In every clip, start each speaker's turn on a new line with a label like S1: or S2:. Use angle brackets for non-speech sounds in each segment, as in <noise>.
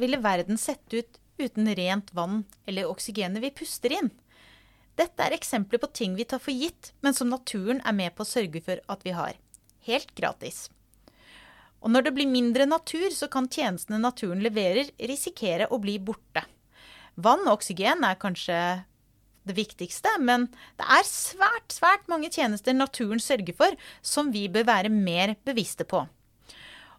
S1: ville verden sett ut uten rent vann eller oksygenet vi puster inn? Dette er eksempler på ting vi tar for gitt, men som naturen er med på å sørge for at vi har. Helt gratis. Og når det blir mindre natur, så kan tjenestene naturen leverer, risikere å bli borte. Vann og oksygen er kanskje det viktigste, men det er svært, svært mange tjenester naturen sørger for, som vi bør være mer bevisste på.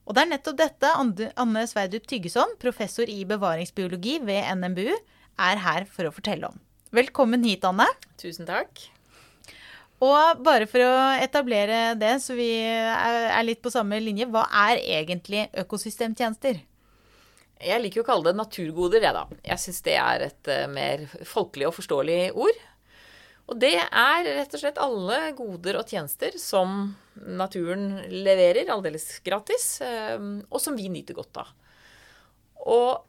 S1: Og det er nettopp dette Anne Sverdrup Tyggeson, professor i bevaringsbiologi ved NMBU, er her for å fortelle om. Velkommen hit, Anne.
S2: Tusen takk.
S1: Og bare for å etablere det, så vi er litt på samme linje, hva er egentlig økosystemtjenester?
S2: Jeg liker å kalle det naturgoder, jeg, da. Jeg syns det er et uh, mer folkelig og forståelig ord. Og det er rett og slett alle goder og tjenester som naturen leverer aldeles gratis, uh, og som vi nyter godt av. Og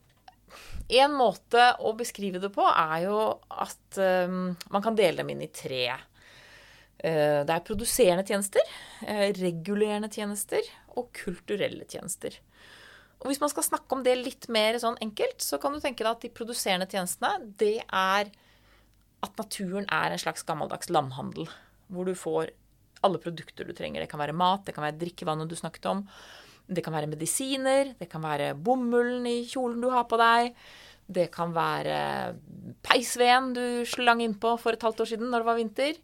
S2: en måte å beskrive det på er jo at um, man kan dele dem inn i tre. Uh, det er produserende tjenester, uh, regulerende tjenester og kulturelle tjenester. Og Hvis man skal snakke om det litt mer sånn enkelt, så kan du tenke deg at de produserende tjenestene, det er at naturen er en slags gammeldags landhandel. Hvor du får alle produkter du trenger. Det kan være mat, det kan være drikkevannet du snakket om. Det kan være medisiner, det kan være bomullen i kjolen du har på deg. Det kan være peisveden du slang innpå for et halvt år siden når det var vinter.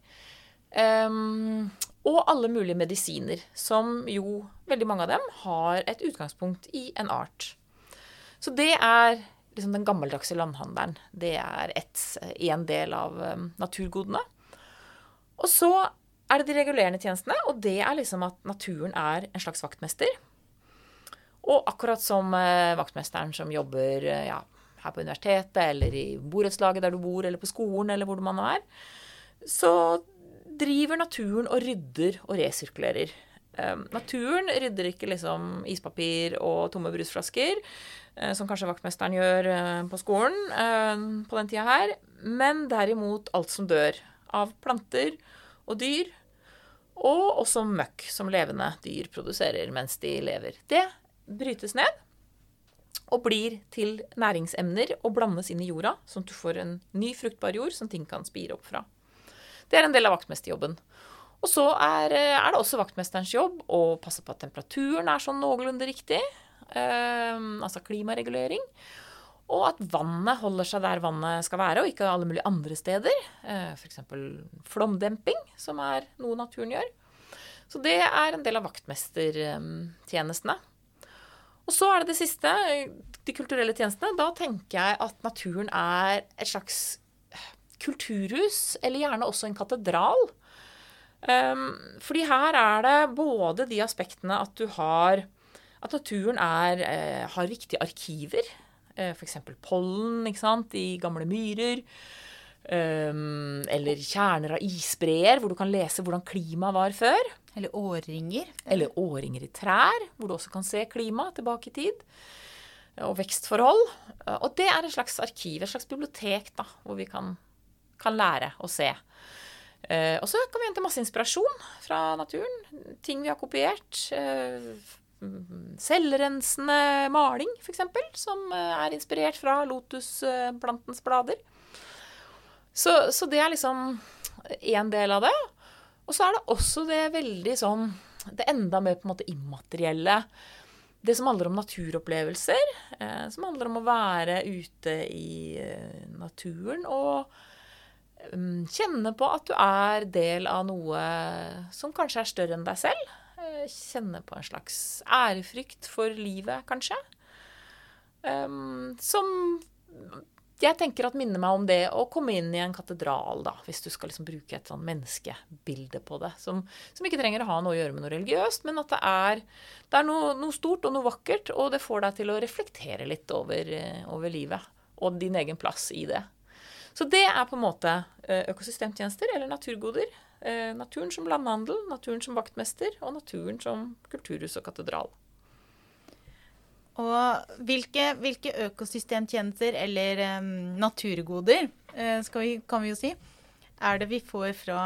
S2: Um, og alle mulige medisiner, som jo veldig mange av dem har et utgangspunkt i en art. Så det er liksom den gammeldagse landhandelen. Det er én del av um, naturgodene. Og så er det de regulerende tjenestene, og det er liksom at naturen er en slags vaktmester. Og akkurat som eh, vaktmesteren som jobber eh, ja, her på universitetet eller i borettslaget der du bor, eller på skolen eller hvor man er, så driver naturen og rydder og resirkulerer. Um, naturen rydder ikke liksom ispapir og tomme brusflasker, uh, som kanskje vaktmesteren gjør på skolen på den tida her, men derimot alt som dør av planter og dyr, og også møkk som levende dyr produserer mens de lever. Det brytes ned og blir til næringsemner og blandes inn i jorda, sånn at du får en ny fruktbar jord som ting kan spire opp fra. Det er en del av vaktmesterjobben. Og så er, er det også vaktmesterens jobb å passe på at temperaturen er sånn noenlunde riktig. Eh, altså klimaregulering. Og at vannet holder seg der vannet skal være, og ikke alle mulige andre steder. Eh, F.eks. flomdemping, som er noe naturen gjør. Så det er en del av vaktmestertjenestene. Og så er det det siste, de kulturelle tjenestene. Da tenker jeg at naturen er et slags kulturhus, eller gjerne også en katedral. Um, fordi her er det både de aspektene at du har At naturen er, eh, har viktige arkiver. Eh, F.eks. pollen ikke sant, i gamle myrer. Um, eller kjerner av isbreer, hvor du kan lese hvordan klimaet var før.
S1: Eller årringer.
S2: Eller årringer i trær, hvor du også kan se klima tilbake i tid. Og vekstforhold. Og det er et slags arkiv, et slags bibliotek, da, hvor vi kan, kan lære å se. Og så kan vi hente masse inspirasjon fra naturen. Ting vi har kopiert. Selvrensende maling, f.eks., som er inspirert fra lotusplantens blader. Så, så det er liksom én del av det. Og så er det også det veldig sånn Det enda mer på en måte immaterielle. Det som handler om naturopplevelser. Eh, som handler om å være ute i eh, naturen og um, kjenne på at du er del av noe som kanskje er større enn deg selv. Eh, kjenne på en slags ærefrykt for livet, kanskje. Um, som jeg tenker at minner meg om det å komme inn i en katedral, da, hvis du skal liksom bruke et sånn menneskebilde på det. Som, som, ikke trenger å ha noe å gjøre med noe religiøst, men at det er, det er noe, noe, stort og noe vakkert, og det får deg til å reflektere litt over, eh, over, livet og din egen plass i det. Så det er på en måte eh, økosystemtjenester, eller naturgoder. Eh, naturen som landhandel, naturen som vaktmester, og naturen som kulturhus og katedral.
S1: Og hvilke, hvilke økosystemtjenester eller um, naturgoder uh, vi, kan vi jo si, er det vi får fra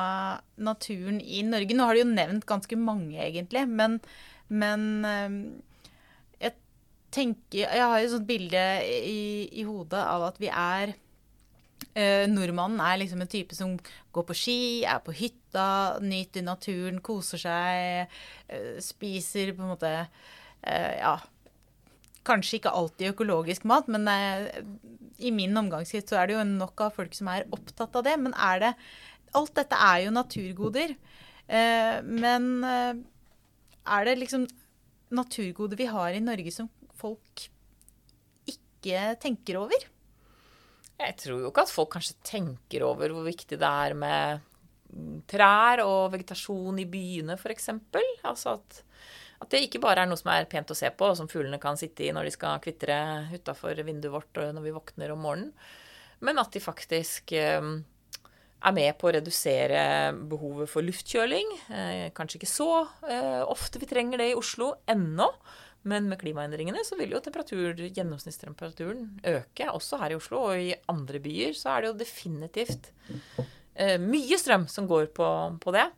S1: naturen i Norge? Nå har du jo nevnt ganske mange, egentlig. Men, men um, jeg tenker Jeg har jo et sånt bilde i, i hodet av at vi er eh, Nordmannen er liksom en type som går på ski, er på hytta, nyter naturen, koser seg, eh, spiser på en måte eh, Ja, kanskje ikke alltid økologisk mat, men eh, i min omgangskrets så er det jo nok av folk som er opptatt av det. Men er det Alt dette er jo naturgoder. Eh, men eh, er det liksom naturgoder vi har i Norge som folk ikke tenker over?
S2: Jeg tror jo ikke at folk kanskje tenker over hvor viktig det er med trær og vegetasjon i byene, f.eks. Altså at, at, det ikke bare er noe som er pent å se på, og som fuglene kan sitte i når de skal kvitre utafor vinduet vårt og når vi våkner om morgenen, men at de faktisk eh, er med på å redusere behovet for luftkjøling. Eh, kanskje ikke så eh, ofte vi trenger det i Oslo ennå. Men med klimaendringene så vil jo gjennomsnittstemperaturen øke, også her i Oslo. Og i andre byer så er det jo definitivt eh, mye strøm som går på, på det.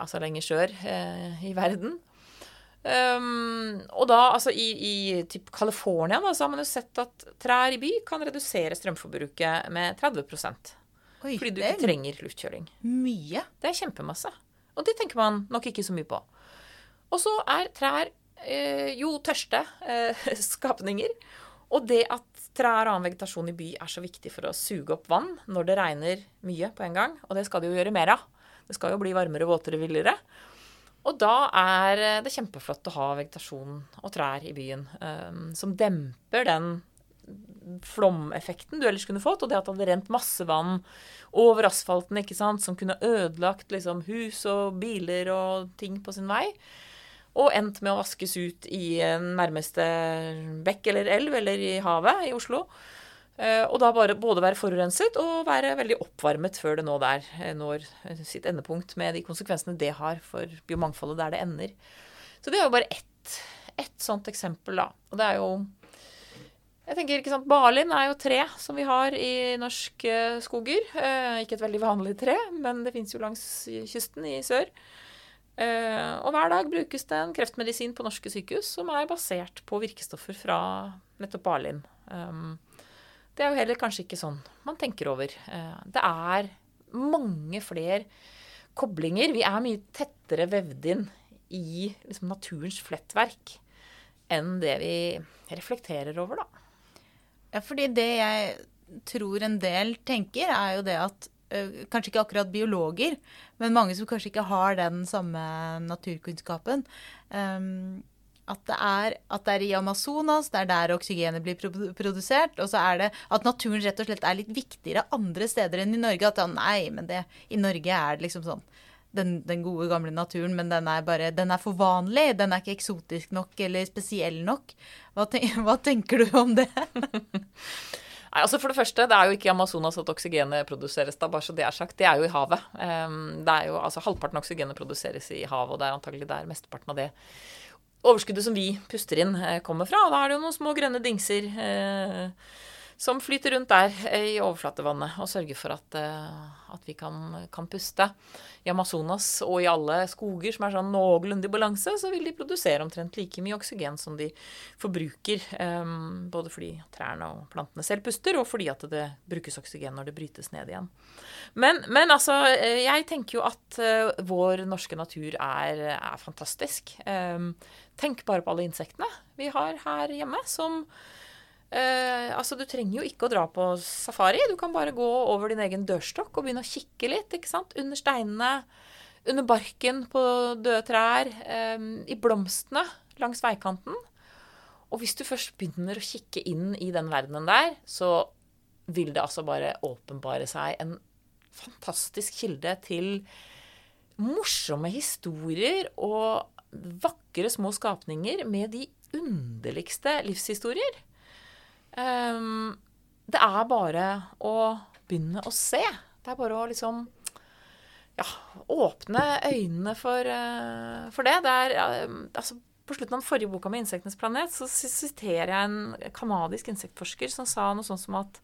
S2: Altså lenger sør eh, i verden. Um, og da, altså i, i typ California, da, så har man jo sett at trær i by kan redusere strømforbruket med 30 Oi, Fordi du ikke trenger luftkjøling.
S1: Mye.
S2: Det er kjempemasse. Og det tenker man nok ikke så mye på. Og så er trær jo tørste eh, <laughs> skapninger. Og det at trær og annen vegetasjon i by er så viktig for å suge opp vann når det regner mye på en gang, og det skal det jo gjøre mer av. Det skal jo bli varmere, våtere, villere. Og da er det kjempeflott å ha vegetasjon og trær i byen som demper den flomeffekten du ellers kunne fått, og det at det hadde rent masse vann over asfalten, ikke sant, som kunne ødelagt liksom, hus og biler og ting på sin vei. Og endt med å vaskes ut i nærmeste bekk eller elv eller i havet i Oslo. Eh, og da bare både være forurenset og være veldig oppvarmet før det nå der eh, når sitt endepunkt med de konsekvensene det har for biomangfoldet der det ender. Så det er jo bare ett, ett sånt eksempel, da. Og det er jo jeg tenker, ikke sant, Barlind er jo tre som vi har i norske skoger. Eh, ikke et veldig vanlig tre, men det fins jo langs kysten i sør. Eh, og hver dag brukes det en kreftmedisin på norske sykehus som er basert på virkestoffer fra nettopp barlind. Um, det er jo heller kanskje ikke sånn man tenker over. Eh, det er mange flere koblinger. Vi er mye tettere vevd inn i liksom, naturens flettverk enn det vi reflekterer over, da.
S1: Ja, fordi det jeg tror en del tenker, er jo det at Kanskje ikke akkurat biologer, men mange som kanskje ikke har den samme naturkunnskapen. Um, at det, er, at det, er, i Amazonas, det er der oksygenet blir produsert. Og så er det at naturen rett og slett er litt viktigere andre steder enn i Norge. At nei, men det, i Norge er det liksom sånn den, den, gode, gamle naturen, men den er bare Den er for vanlig. Den er ikke eksotisk nok eller spesiell nok. Hva, ten, <laughs> hva tenker du om det? <laughs>
S2: Nei, altså For det første, det er jo ikke i Amazonas at oksygenet produseres, da, bare så det er sagt. Det er jo i havet. det er jo, altså Halvparten av oksygenet produseres i havet, og det er antagelig der mesteparten av det overskuddet som vi puster inn, eh, kommer fra. Da er det jo noen små grønne dingser. Eh, som flyter rundt der eh, i overflatevannet og sørger for at, eh, at vi kan, kan, puste. I Amazonas og i alle skoger som er sånn noenlunde i balanse, så vil de produsere omtrent like mye oksygen som de forbruker. Um, både fordi trærne og plantene selv puster, og fordi at det brukes oksygen når det brytes ned igjen. Men, men altså, jeg tenker jo at vår norske natur er, er fantastisk. Tenk bare på alle insektene vi har her hjemme, som Eh, altså, Du trenger jo ikke å dra på safari. Du kan bare gå over din egen dørstokk og begynne å kikke litt. ikke sant? Under steinene, under barken på døde trær, eh, i blomstene langs veikanten. Og hvis du først begynner å kikke inn i den verdenen der, så vil det altså bare åpenbare seg en fantastisk kilde til morsomme historier og vakre små skapninger med de underligste livshistorier. Um, det er bare å begynne å se. Det er bare å liksom ja, åpne øynene for, uh, for det. det er, uh, altså, på slutten av den forrige boka med 'Insektenes planet' så siterer jeg en kanadisk insektforsker som sa noe sånt som at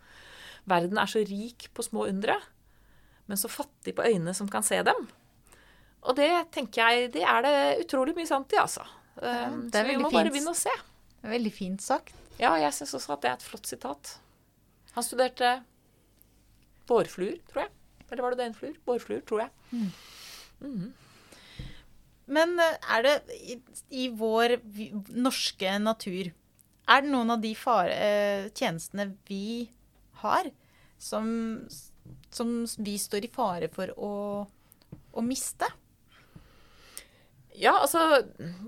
S2: verden er så rik på små undre, men så fattig på øyne som kan se dem. Og det tenker jeg, det er det utrolig mye sant i, altså. Um, ja, så vi må fint. bare begynne å se.
S1: Det er veldig fint sagt.
S2: Ja, jeg syns også at det er et flott sitat. Han studerte vårfluer, tror jeg. Eller var det døgnfluer? Vårfluer, tror jeg.
S1: Men eh, er det i, i vår vi- norske natur Er det noen av de fare, eh, tjenestene vi har, som, som vi står i fare for å, å miste?
S2: Ja, altså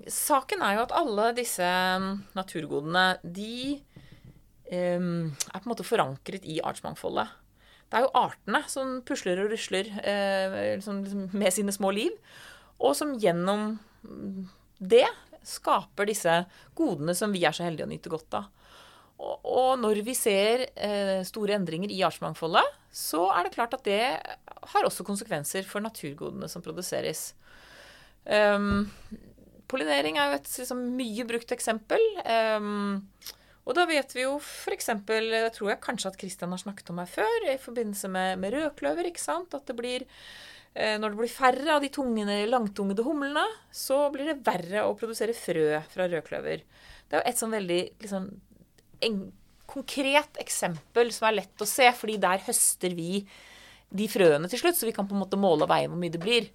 S2: Saken er jo at alle disse mm, naturgodene, de um, er på en måte forankret i artsmangfoldet. Det er jo artene som pusler og rusler uh, liksom, med sine små liv, og som gjennom mm, det skaper disse godene som vi er så heldige å nyte godt av. Og, og når vi ser uh, store endringer i artsmangfoldet, så er det klart at det har også konsekvenser for naturgodene som produseres. Um, pollinering er jo et liksom, mye brukt eksempel. Um, og da vet vi jo f.eks. Det tror jeg kanskje at Kristian har snakket om her før, i forbindelse med, med rødkløver. ikke sant? At det blir eh, Når det blir færre av de tungene, langtungede humlene, så blir det verre å produsere frø fra rødkløver. Det er jo et sånn veldig liksom, en, konkret eksempel som er lett å se, fordi der høster vi de frøene til slutt, så vi kan på en måte måle og veie hvor mye det blir.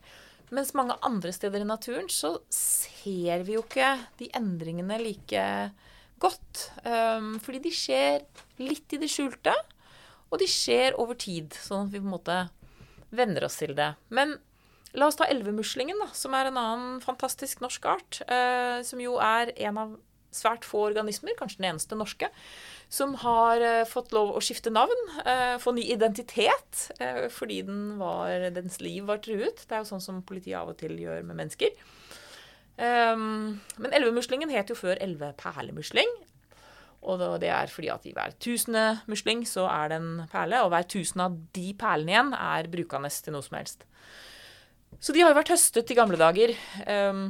S2: Mens mange andre steder i naturen så ser vi jo ikke de endringene like godt. Um, fordi de skjer litt i det skjulte, og de skjer over tid. Sånn at vi på en måte venner oss til det. Men la oss ta elvemuslingen, da, som er en annen fantastisk norsk art. Uh, som jo er en av svært få organismer, kanskje den eneste norske, som har eh, fått lov å skifte navn, eh, få ny identitet, eh, fordi den var, dens liv var truet. Det er jo sånn som politiet av og til gjør med mennesker. Um, men elvemuslingen het jo før elveperlemusling. Og det er fordi at i hver tusende musling så er det en perle, og hver tusen av de perlene igjen er brukende til noe som helst. Så de har jo vært høstet i gamle dager. Um,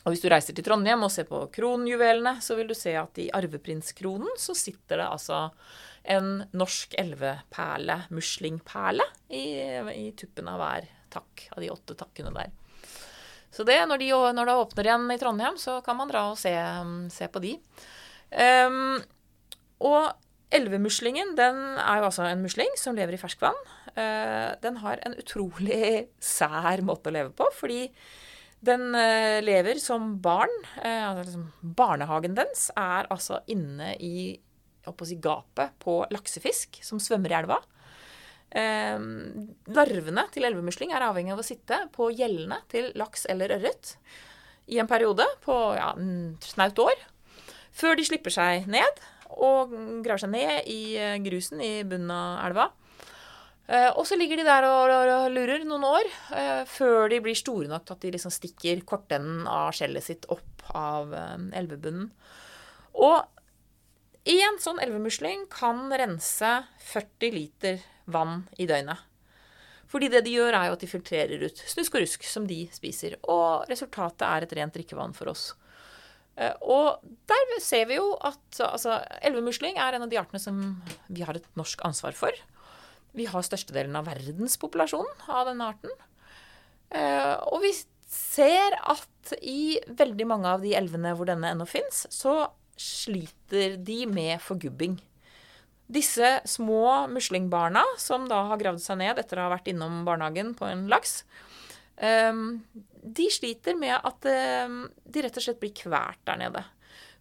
S2: og hvis du reiser til Trondheim og ser på kronjuvelene, så vil du se at i arveprinskronen så sitter det altså en norsk elveperle, muslingperle, i, i tuppen av hver takk av de åtte takkene der. Så det, når, de, når det åpner igjen i Trondheim, så kan man dra og se, se på de. Um, og elvemuslingen den er jo altså en musling som lever i ferskvann. Uh, den har en utrolig <laughs> sær måte å leve på, fordi den eh, lever som barn. Eh, altså liksom barnehagen dens er altså inne i si, gapet på laksefisk som svømmer i elva. Eh, larvene til elvemusling er avhengig av å sitte på gjellene til laks eller ørret i en periode på ja, snaut år, før de slipper seg ned og graver seg ned i eh, grusen i bunnen av elva. Eh, og så ligger de der og, lurer noen år eh, før de blir store nok til at de liksom stikker kortenden av skjellet sitt opp av eh, elvebunnen. Og én sånn elvemusling kan rense 40 liter vann i døgnet. Fordi det de gjør, er jo at de filtrerer ut snusk og rusk som de spiser. Og resultatet er et rent drikkevann for oss. Og der ser vi jo at altså, elvemusling er en av de artene som vi har et norsk ansvar for. Vi har størstedelen av verdenspopulasjonen av denne arten. Eh, Og vi ser at i veldig mange av de elvene hvor denne ennå fins, så sliter de med forgubbing. Disse små muslingbarna, som da har gravd seg ned etter å ha vært innom barnehagen på en laks, ehm, de sliter med at ehm, de rett og slett blir kvært der nede.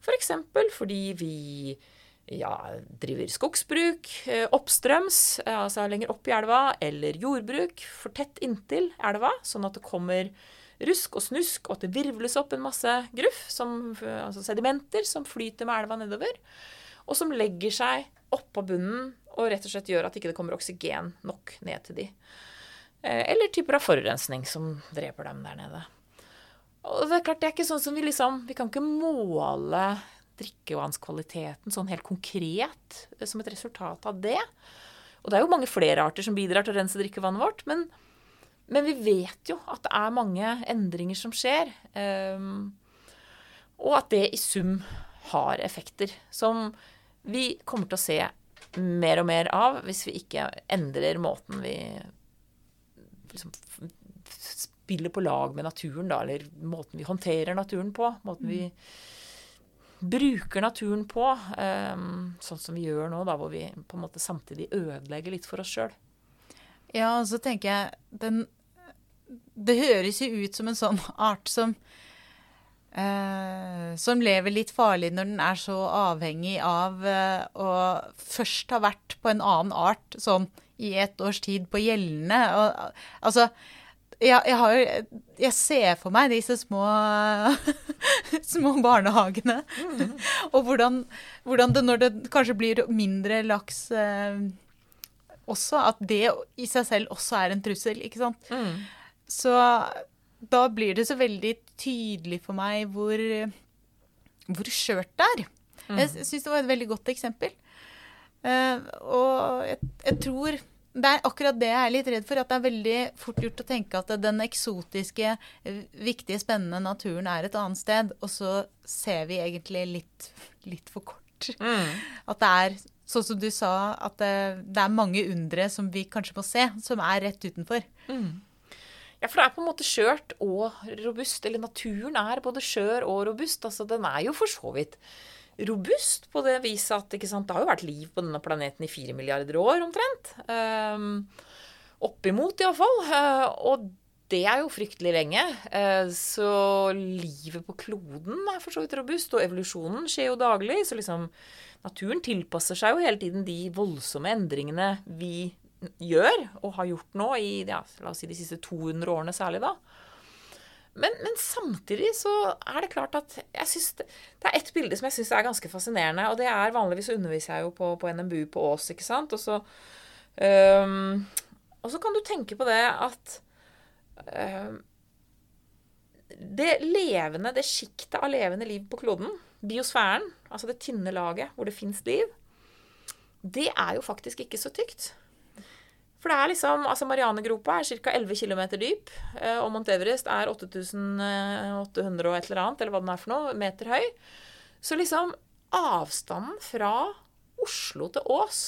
S2: F.eks. For fordi vi ja, driver skogsbruk eh, oppstrøms, eh, altså lenger opp i elva, eller jordbruk for tett inntil elva, sånn at det kommer rusk og snusk, og at det virvles opp en masse gruff, som, altså sedimenter, som flyter med elva nedover, og som legger seg oppå bunnen og rett og slett gjør at ikke det kommer oksygen nok ned til de. Eh, Eller typer av forurensning som dreper dem der nede. Og det er klart, det er ikke sånn som vi liksom Vi kan ikke måle drikkevannskvaliteten sånn helt konkret eh, som et resultat av det. Og det er jo mange flere arter som bidrar til å rense drikkevannet vårt, men, men vi vet jo at det er mange endringer som skjer. Um, og at det i sum har effekter som vi kommer til å se mer og mer av hvis vi ikke endrer måten vi liksom spiller på lag med naturen, da, eller måten vi håndterer naturen på. Måten vi bruker naturen på, eh, sånn som vi gjør nå, da, hvor vi på en måte samtidig ødelegger litt for oss sjøl.
S1: Ja, og så tenker jeg den Det høres jo ut som en sånn art som eh, Som lever litt farlig når den er så avhengig av eh, å først ha vært på en annen art sånn i et års tid på gjeldende. Og, altså jeg, jeg, har, jeg, ser for meg disse små, <laughs> små barnehagene. Mm. og hvordan, hvordan, det, når det kanskje blir mindre laks eh, også, at det i seg selv også er en trussel, ikke sant. Mm. Så da blir det så veldig tydelig for meg hvor, hvor skjørt det er. Mm. Jeg syns det var et veldig godt eksempel. Uh, og jeg, jeg, tror det er akkurat det jeg er litt redd for. At det er veldig fort gjort å tenke at den eksotiske, viktige, spennende naturen er et annet sted. Og så ser vi egentlig litt, litt for kort. Mm. At det er sånn som du sa, at det, det, er mange undre som vi kanskje må se, som er rett utenfor. Mm.
S2: Ja, for det er på en måte skjørt og robust. Eller naturen er både skjør og robust. Altså, den er jo for så vidt robust på det viset at det har jo vært liv på denne planeten i fire milliarder år omtrent. Um, oppimot, iallfall. Uh, og det er jo fryktelig lenge. Uh, så livet på kloden er for så vidt robust. Og evolusjonen skjer jo daglig. Så liksom naturen tilpasser seg jo hele tiden de voldsomme endringene vi gjør, og har gjort nå i ja, la oss si de siste 200 årene særlig, da. Men, men, samtidig så er det klart at jeg synes det, det er ett bilde som jeg syns er ganske fascinerende. Og det er vanligvis underviser jeg jo på, på NMBU på Ås, ikke sant. Og så, um, og så kan du tenke på det at um, Det levende, det sjiktet av levende liv på kloden, biosfæren, altså det tynne laget hvor det fins liv, det er jo faktisk ikke så tykt. For det er liksom Altså Marianegropa er ca. 11 km dyp. Eh, og Mount Everest er 8800 og et eller annet, eller hva den er for noe, meter høy. Så liksom avstanden fra Oslo til Ås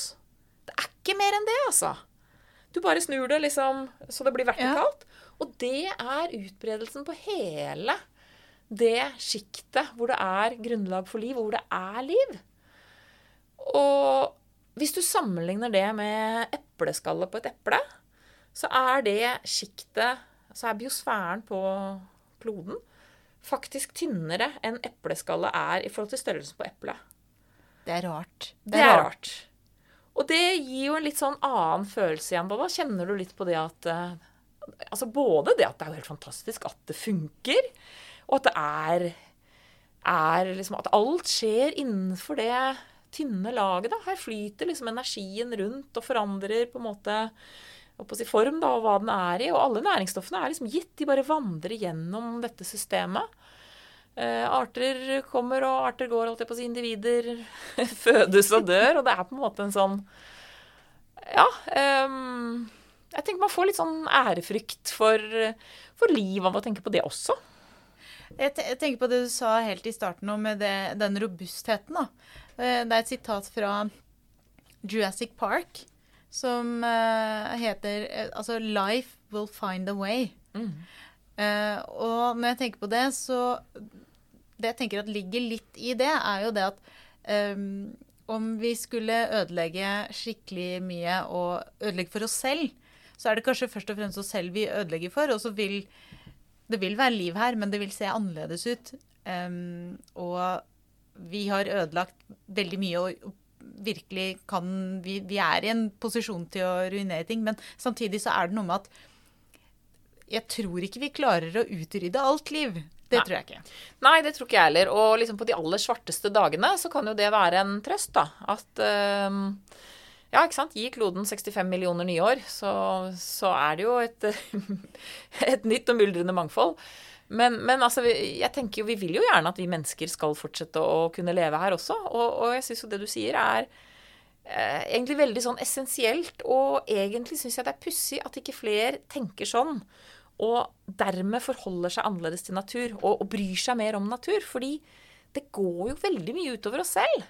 S2: Det er ikke mer enn det, altså. Du bare snur det liksom så det blir vertikalt. Ja. Og det er utbredelsen på hele det sjiktet hvor det er grunnlag for liv, og hvor det er liv. Og hvis du sammenligner det med epleskallet på et eple, så er det sjiktet Så er biosfæren på kloden faktisk tynnere enn epleskallet er i forhold til størrelsen på eplet.
S1: Det er rart.
S2: Det, det er rart. rart. Og det gir jo en litt sånn annen følelse igjen. Da kjenner du litt på det at eh, Altså både det at det er jo helt fantastisk at det funker, og at det er, er liksom At alt skjer innenfor det tynne laget. da. Her flyter liksom energien rundt og forandrer på en måte si form da, og hva den er i. Og alle næringsstoffene er liksom gitt. De bare vandrer gjennom dette systemet. Eh, arter kommer og arter går, holdt jeg på å si. Individer <laughs> fødes og dør. Og det er på en måte en sånn Ja. Um, jeg tenker man får litt sånn ærefrykt for, for liv av å tenke på det også.
S1: Jeg, tenker på det du sa helt i starten med det, den robustheten. da. Eh, det er et sitat fra Jurassic Park som uh, heter uh, Altså 'Life will find a way'. Mm. Og når jeg tenker på det, så Det jeg tenker at ligger litt i det, er jo det at um, om vi skulle ødelegge skikkelig mye og ødelegge for oss selv, så er det kanskje først og fremst oss selv vi ødelegger for. Og så vil det vil være liv her, men det vil se annerledes ut. Um, og vi har ødelagt veldig mye og virkelig kan vi, vi, er i en posisjon til å ruinere ting. Men samtidig så er det noe med at jeg tror ikke vi klarer å utrydde alt liv. Det Nei. tror jeg ikke.
S2: Nei, det tror ikke jeg heller. Og liksom på de aller svarteste dagene så kan jo det være en trøst, da. At um Ja, ikke sant. Gi kloden 65 millioner nye år, så, så er det jo et, <laughs> et nytt og myldrende mangfold. Men, men altså, jeg tenker jo, vi vil jo gjerne at vi mennesker skal fortsette å kunne leve her også. Og, og jeg syns jo det du sier, er eh, egentlig veldig sånn essensielt. Og egentlig syns jeg det er pussig at ikke flere tenker sånn. Og dermed forholder seg annerledes til natur, og, og bryr seg mer om natur. Fordi det går jo veldig mye utover oss selv.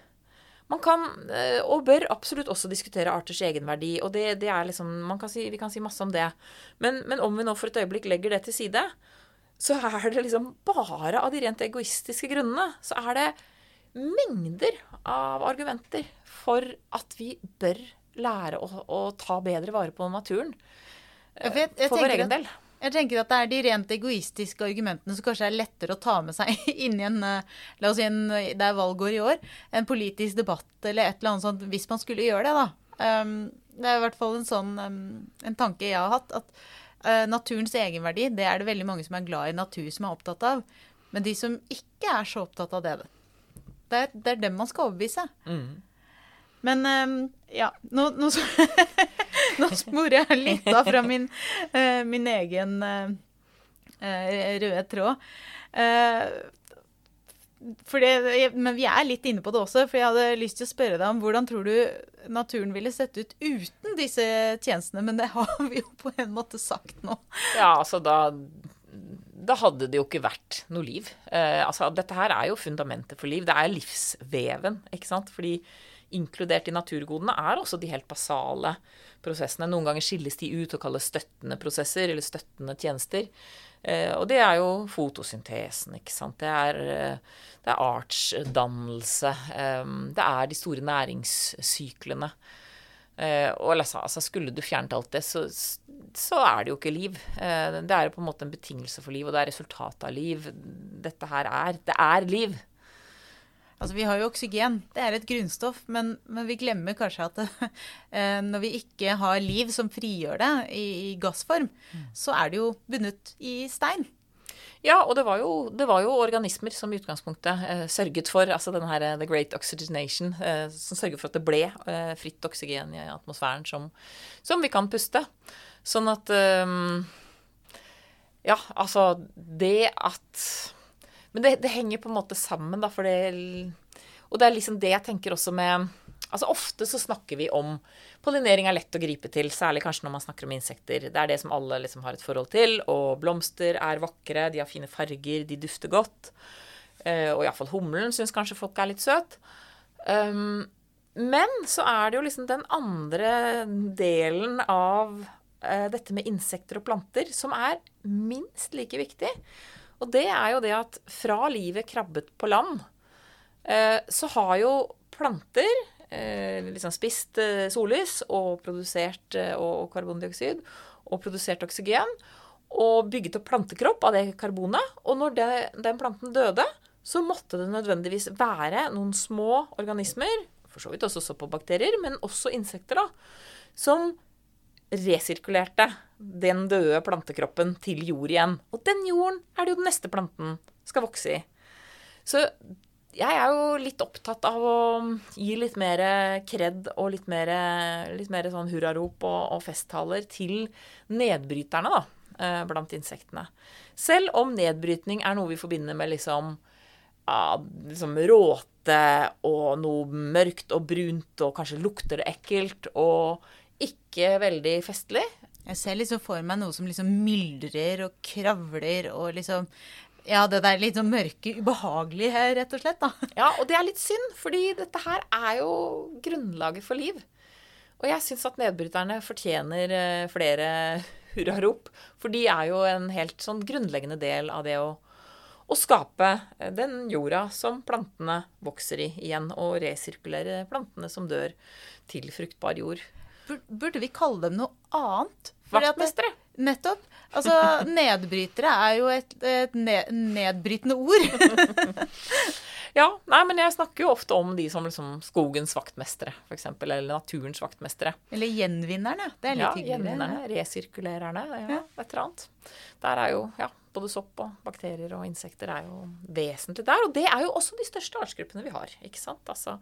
S2: Man kan, eh, og bør absolutt også diskutere arters egenverdi. og det, det liksom, kan si, Vi kan si masse om det. Men, men om vi nå for et øyeblikk legger det til side, så er det liksom bare av de rent egoistiske grunnene så er det mengder av argumenter for at vi bør lære å, å ta bedre vare på naturen.
S1: Ja, jeg- jeg
S2: for vår egen
S1: at-
S2: del.
S1: Jeg tenker at det er de rent egoistiske argumentene som kanskje er lettere å ta med seg <laughs> inn i en eh, La oss si en, det er valgår i år. En politisk debatt eller et eller annet sånt, hvis man skulle gjøre det, da. Um, det er i hvert fall en sånn um, en tanke jeg har hatt. At eh, naturens egenverdi, det er det veldig mange som er glad i natur, som er opptatt av. Men de som ikke er så opptatt av det, det er, det er dem man skal overbevise. Men um, ja, nå, nå, <laughs> nå sporer jeg litt av fra min, uh, min egen eh, røde tråd. For det, men vi er litt inne på det også, for jeg hadde lyst til å spørre deg om hvordan tror du naturen ville sett ut uten disse tjenestene? Men det har vi jo på en måte sagt nå.
S2: Ja, altså da da hadde det jo ikke vært noe liv. Eh, altså, dette her er jo fundamentet for liv. Det er livsveven, ikke sant. Fordi inkludert i naturgodene er også de helt basale prosessene. Noen ganger skilles de ut og kalles støttende prosesser eller støttende tjenester. Eh, og det er jo fotosyntesen, ikke sant. Det er, eh, det er artsdannelse. Eh, det er de store næringssyklene. Eh, og altså, skulle du fjernet alt det, så, så er det jo ikke liv. Det er jo på en måte en betingelse for liv, og det er resultatet av liv. Dette her er Det er liv.
S1: Altså, Vi har jo oksygen, det er et grunnstoff, men, men vi glemmer kanskje at det, <laughs> eh, når vi ikke har liv som frigjør det i, i gassform, så er det jo bundet i stein.
S2: Ja, og det var jo, det var jo organismer som i utgangspunktet eh, sørget for altså den her, eh, the great oxygenation, eh, som sørget for at det ble eh, fritt oksygen i atmosfæren som, som vi kan puste. Sånn at eh, Ja, altså det at Men det, det henger på en måte sammen, da, for det Og det er liksom det jeg tenker også med Altså Ofte så snakker vi om pollinering er lett å gripe til, særlig kanskje når man snakker om insekter. Det er det som alle liksom har et forhold til. Og blomster er vakre, de har fine farger, de dufter godt. Uh, og iallfall humlen syns kanskje folk er litt søt. Um, men så er det jo liksom den andre delen av uh, dette med insekter og planter som er minst like viktig. Og det er jo det at fra livet krabbet på land, eh, så har jo planter eh, liksom spist eh, sollys og produsert og karbondioksid og produsert oksygen og bygget opp plantekropp av det karbonet. Og når det, den planten døde, så måtte det nødvendigvis være noen små organismer, for så vidt også soppbakterier, men også insekter, da, som resirkulerte den døde plantekroppen til jord igjen. Og den jorden er det jo den neste planten skal vokse i. Så jeg er jo litt opptatt av å gi litt mer kred og litt mer, litt mer sånn hurrarop og, og festtaler til nedbryterne, da, eh, blant insektene. Selv om nedbrytning er noe vi forbinder med liksom, ja, liksom råte og noe mørkt og brunt, og kanskje lukter det ekkelt, og ikke veldig festlig.
S1: Jeg ser liksom for meg noe som liksom myldrer og kravler og liksom Ja, det der litt sånn mørke, ubehagelige her, rett og slett, da. <laughs>
S2: Ja, og det er litt synd, fordi dette her er jo grunnlaget for liv. Og jeg syns at nedbryterne fortjener eh, flere <laughs> hurrarop. For de er jo en helt sånn grunnleggende del av det å, å skape eh, den jorda som plantene vokser i igjen, og resirkulere plantene som dør, til fruktbar jord.
S1: Bur- Burde vi kalle dem noe annet?
S2: Vaktmestere.
S1: Nettopp. Altså, nedbrytere er jo et, et nedbrytende ord. <laughs>
S2: Ja, nei, men jeg snakker jo ofte om de som liksom skogens vaktmestere, f.eks., eller naturens vaktmestere.
S1: Eller gjenvinnerne. Det er litt
S2: Ja,
S1: hyggelig.
S2: gjenvinnerne, resirkulererne, ja,
S1: Ja.
S2: et eller annet. Der er jo, ja, både sopp og bakterier og insekter er jo vesentlig der. Og det er jo også de største artsgruppene vi har, ikke sant. Altså,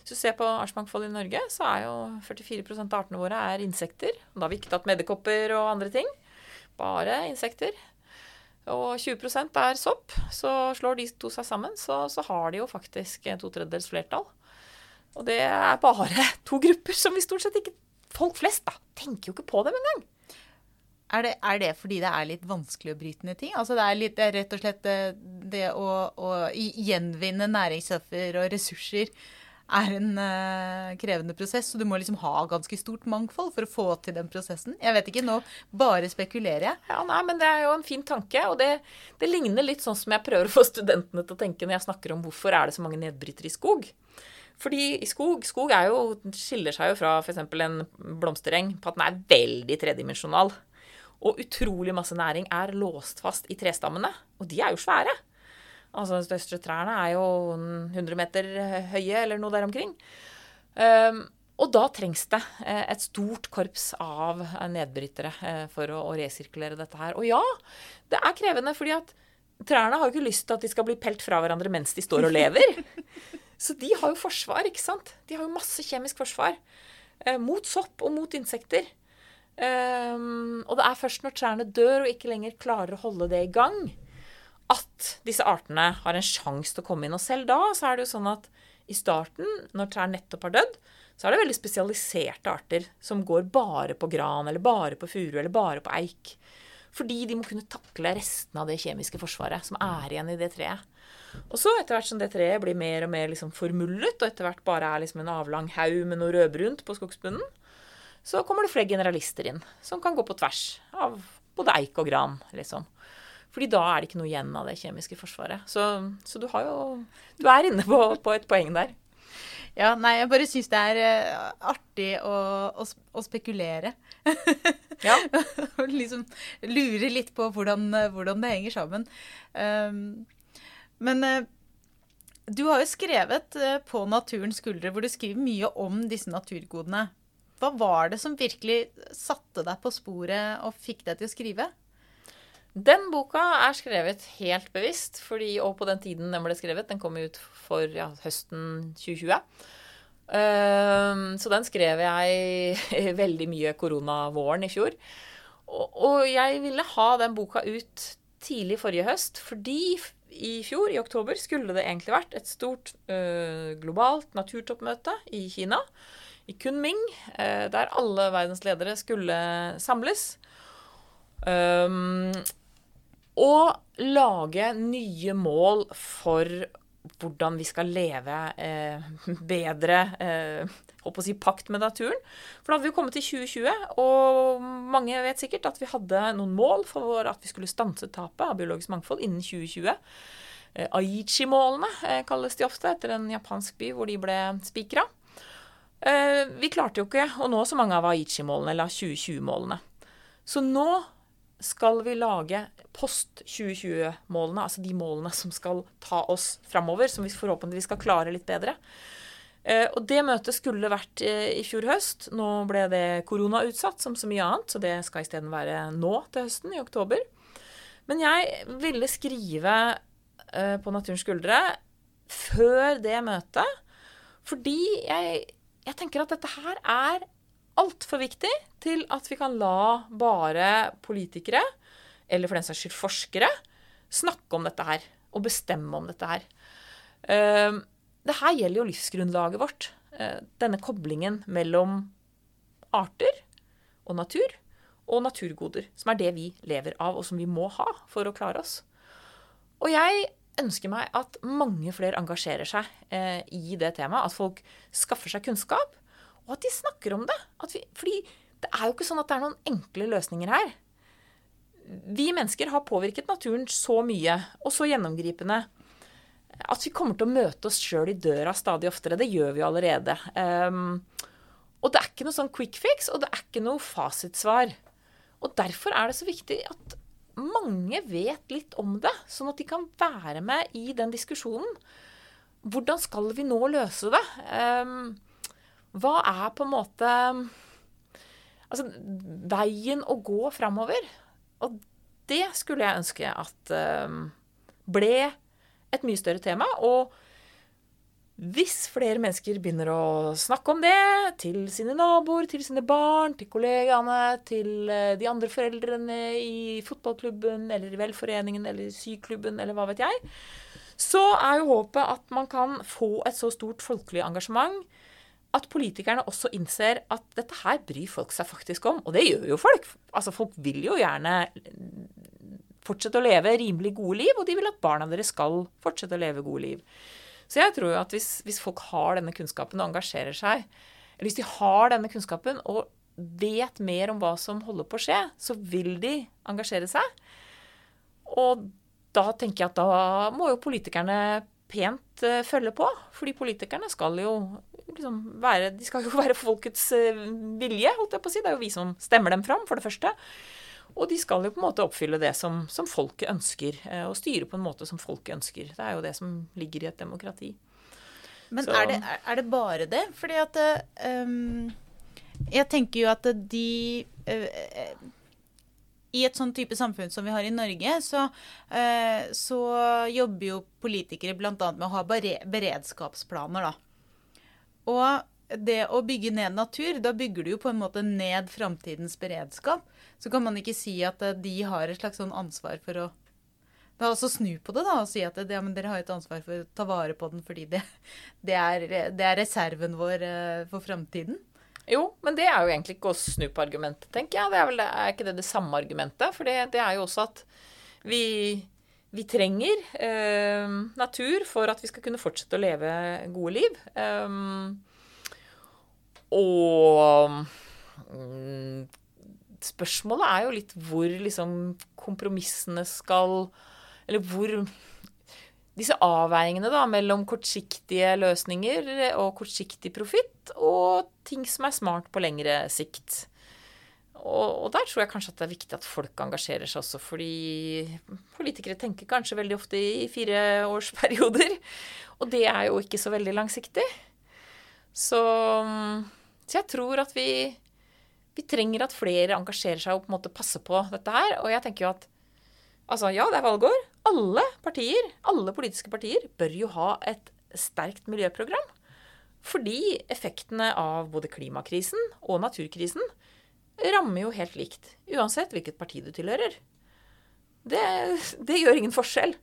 S2: hvis du ser på artsmangfoldet i Norge, så er jo 44% av artene våre er insekter. Da har vi ikke tatt medderkopper og andre ting. Bare insekter. Og 20% er sopp. Så slår de to seg sammen, så, så har de jo faktisk to tredjedels flertall. Og det er bare <laughs> to grupper som vi stort sett ikke Folk flest da, tenker jo ikke på dem engang.
S1: Er det, er det fordi det er litt vanskelig å bryte ned ting? Altså det er, litt, rett og slett det, det å, å gjenvinne næringsstoffer og ressurser er en uh, krevende prosess, så du må liksom ha ganske stort mangfold for å få til den prosessen. Jeg vet ikke, nå bare spekulerer jeg.
S2: Ja, nei, men Det er jo en fin tanke, og det, det ligner litt sånn som jeg prøver å få studentene til å tenke når jeg snakker om hvorfor er det så mange nedbrytere i skog. Fordi skog Skog jo, skiller seg jo fra f.eks. en blomstereng på at den er veldig tredimensjonal. Og utrolig masse næring er låst fast i trestammene. Og de er jo svære. Altså De største trærne er jo 100 meter høye, eller noe der omkring. Um, og da trengs det eh, et stort korps av nedbrytere eh, for å, å, resirkulere dette her. Og ja, det er krevende, fordi at trærne har jo ikke lyst til at de skal bli pelt fra hverandre mens de står og lever. <laughs> Så de har jo forsvar, ikke sant. De har jo masse kjemisk forsvar. Eh, mot sopp og mot insekter. Um, og det er først når trærne dør og ikke lenger klarer å holde det i gang, at disse artene har en sjanse til å komme inn. Og selv da så er det jo sånn at i starten, når trær nettopp har dødd, så er det veldig spesialiserte arter som går bare på gran, eller bare på furu, eller bare på eik. Fordi de må kunne takle restene av det kjemiske forsvaret som er igjen i det treet. Og så etter hvert som det treet blir mer og mer liksom formullet, og etter hvert bare er liksom en avlang haug med noe rødbrunt på skogsbunnen, så kommer det flere generalister inn som kan gå på tvers av både eik og gran, liksom. Fordi da er det ikke noe igjen av det kjemiske forsvaret. Så, så du har jo Du er inne på, på et poeng der.
S1: Ja, nei, jeg bare syns det er uh, artig å, å, å spekulere. <laughs> ja. liksom lure litt på hvordan, hvordan det henger sammen. Um, men uh, du har jo skrevet uh, på Naturens skuldre, hvor du skriver mye om disse naturgodene. Hva var det som virkelig satte deg på sporet og fikk deg til å skrive?
S2: Den boka er skrevet helt bevisst, fordi, og på den tiden den ble skrevet. Den kom ut for ja, høsten 2020. Uh, så den skrev jeg <laughs> veldig mye koronavåren i fjor. Og, og, jeg ville ha den boka ut tidlig forrige høst, fordi i fjor, i oktober, skulle det egentlig vært et stort uh, globalt naturtoppmøte i Kina i Kunming, eh, der alle verdens ledere skulle samles. Um, og lage nye mål for hvordan vi skal leve eh, <laughs> bedre eh, å si pakt med naturen. For da hadde vi kommet til 2020, og mange vet sikkert at vi hadde noen mål for at vi skulle stanse tapet av biologisk mangfold innen 2020. Eh, Aichi-målene eh, kalles de ofte, etter en japansk by hvor de ble spikra. Eh, vi klarte jo ikke å nå så mange av Aichi-målene, eller 2020-målene. Så nå skal vi lage post 2020-målene, altså de målene som skal ta oss framover, som vi forhåpentligvis skal klare litt bedre. Eh, og det møtet skulle vært eh, i fjor høst. Nå ble det koronautsatt som så mye annet, så det skal isteden være nå til høsten, i oktober. Men jeg ville skrive på Naturens skuldre før det møtet, fordi jeg jeg tenker at dette her er altfor viktig til at vi kan la bare politikere, eller for den saks skyld forskere, snakke om dette her og bestemme om dette her. Uh, det her gjelder jo livsgrunnlaget vårt. Uh, denne koblingen mellom arter og natur og naturgoder, som er det vi lever av, og som vi må ha for å klare oss. Og jeg ønsker meg at mange flere engasjerer seg eh, i det temaet. At folk skaffer seg kunnskap, og at de snakker om det. Vi, fordi det er jo ikke sånn at det er noen enkle løsninger her. Vi mennesker har påvirket naturen så mye og så gjennomgripende at vi kommer til å møte oss sjøl i døra stadig oftere. Det gjør vi jo allerede. Um, og det er ikke noe sånn quick fix, og det er ikke noe fasitsvar. Og derfor er det så viktig at mange vet litt om det, sånn at de kan være med i den diskusjonen. Hvordan skal vi nå løse det? Um, hva er på en måte Altså veien å gå framover? Og det skulle jeg ønske at um, ble et mye større tema. Og hvis flere mennesker begynner å snakke om det til sine naboer, til sine barn, til kollegaene, til eh, de andre foreldrene i fotballklubben eller i velforeningen eller syklubben eller hva vet jeg, så er jo håpet at man kan få et så stort folkelig engasjement at politikerne også innser at dette her bryr folk seg faktisk om. Og det gjør jo folk. Altså Folk vil jo gjerne fortsette å leve rimelig gode liv, og de vil at barna deres skal fortsette å leve gode liv. Så jeg tror jo at hvis, hvis folk har denne kunnskapen og engasjerer seg, eller hvis de har denne kunnskapen og vet mer om hva som holder på å skje, så vil de engasjere seg. Og da tenker jeg at da må jo politikerne pent uh, følge på. Fordi politikerne skal jo liksom være De skal jo være folkets uh, vilje, holdt jeg på å si. Det er jo vi som stemmer dem fram, for det første. Og de skal jo på en måte oppfylle det som, som folket ønsker, uh, og styre på en måte som folket ønsker. Det er jo det som ligger i et demokrati.
S1: Men er det, er det, bare det? Fordi at um, Jeg tenker jo at de uh, i et sånn type samfunn som vi har i Norge, så, uh, så jobber jo politikere bl.a. med å ha beredskapsplaner, da. Og det å bygge ned natur, da bygger du jo på en måte ned framtidens beredskap. Så kan man ikke si at de har et slags sånn ansvar for å Da også snu på det da, og si at ja, dere har et ansvar for å ta vare på den fordi det, <laughs> det, er, det er, reserven vår uh, for framtiden.
S2: Jo, men det er jo egentlig ikke å snu på argumentet, tenker jeg. Det er, vel, er ikke det det samme argumentet? For det, det er jo også at vi, vi trenger eh, natur for at vi skal kunne fortsette å leve gode liv. Um, og um, spørsmålet er jo litt hvor liksom kompromissene skal eller hvor disse avveiningene da, mellom kortsiktige løsninger og kortsiktig profitt, og ting som er smart på lengre sikt. Og, og, der tror jeg kanskje at det er viktig at folk engasjerer seg også, fordi politikere tenker kanskje veldig ofte i fireårsperioder. Og det er jo ikke så veldig langsiktig. Så, så jeg tror at vi, vi trenger at flere engasjerer seg og på en måte passer på dette her. Og jeg tenker jo at Altså, ja, det er valgår. Alle partier, alle politiske partier, bør jo ha et sterkt miljøprogram. Fordi effektene av både klimakrisen og naturkrisen rammer jo helt likt. Uansett hvilket parti du tilhører. Det, det gjør ingen forskjell.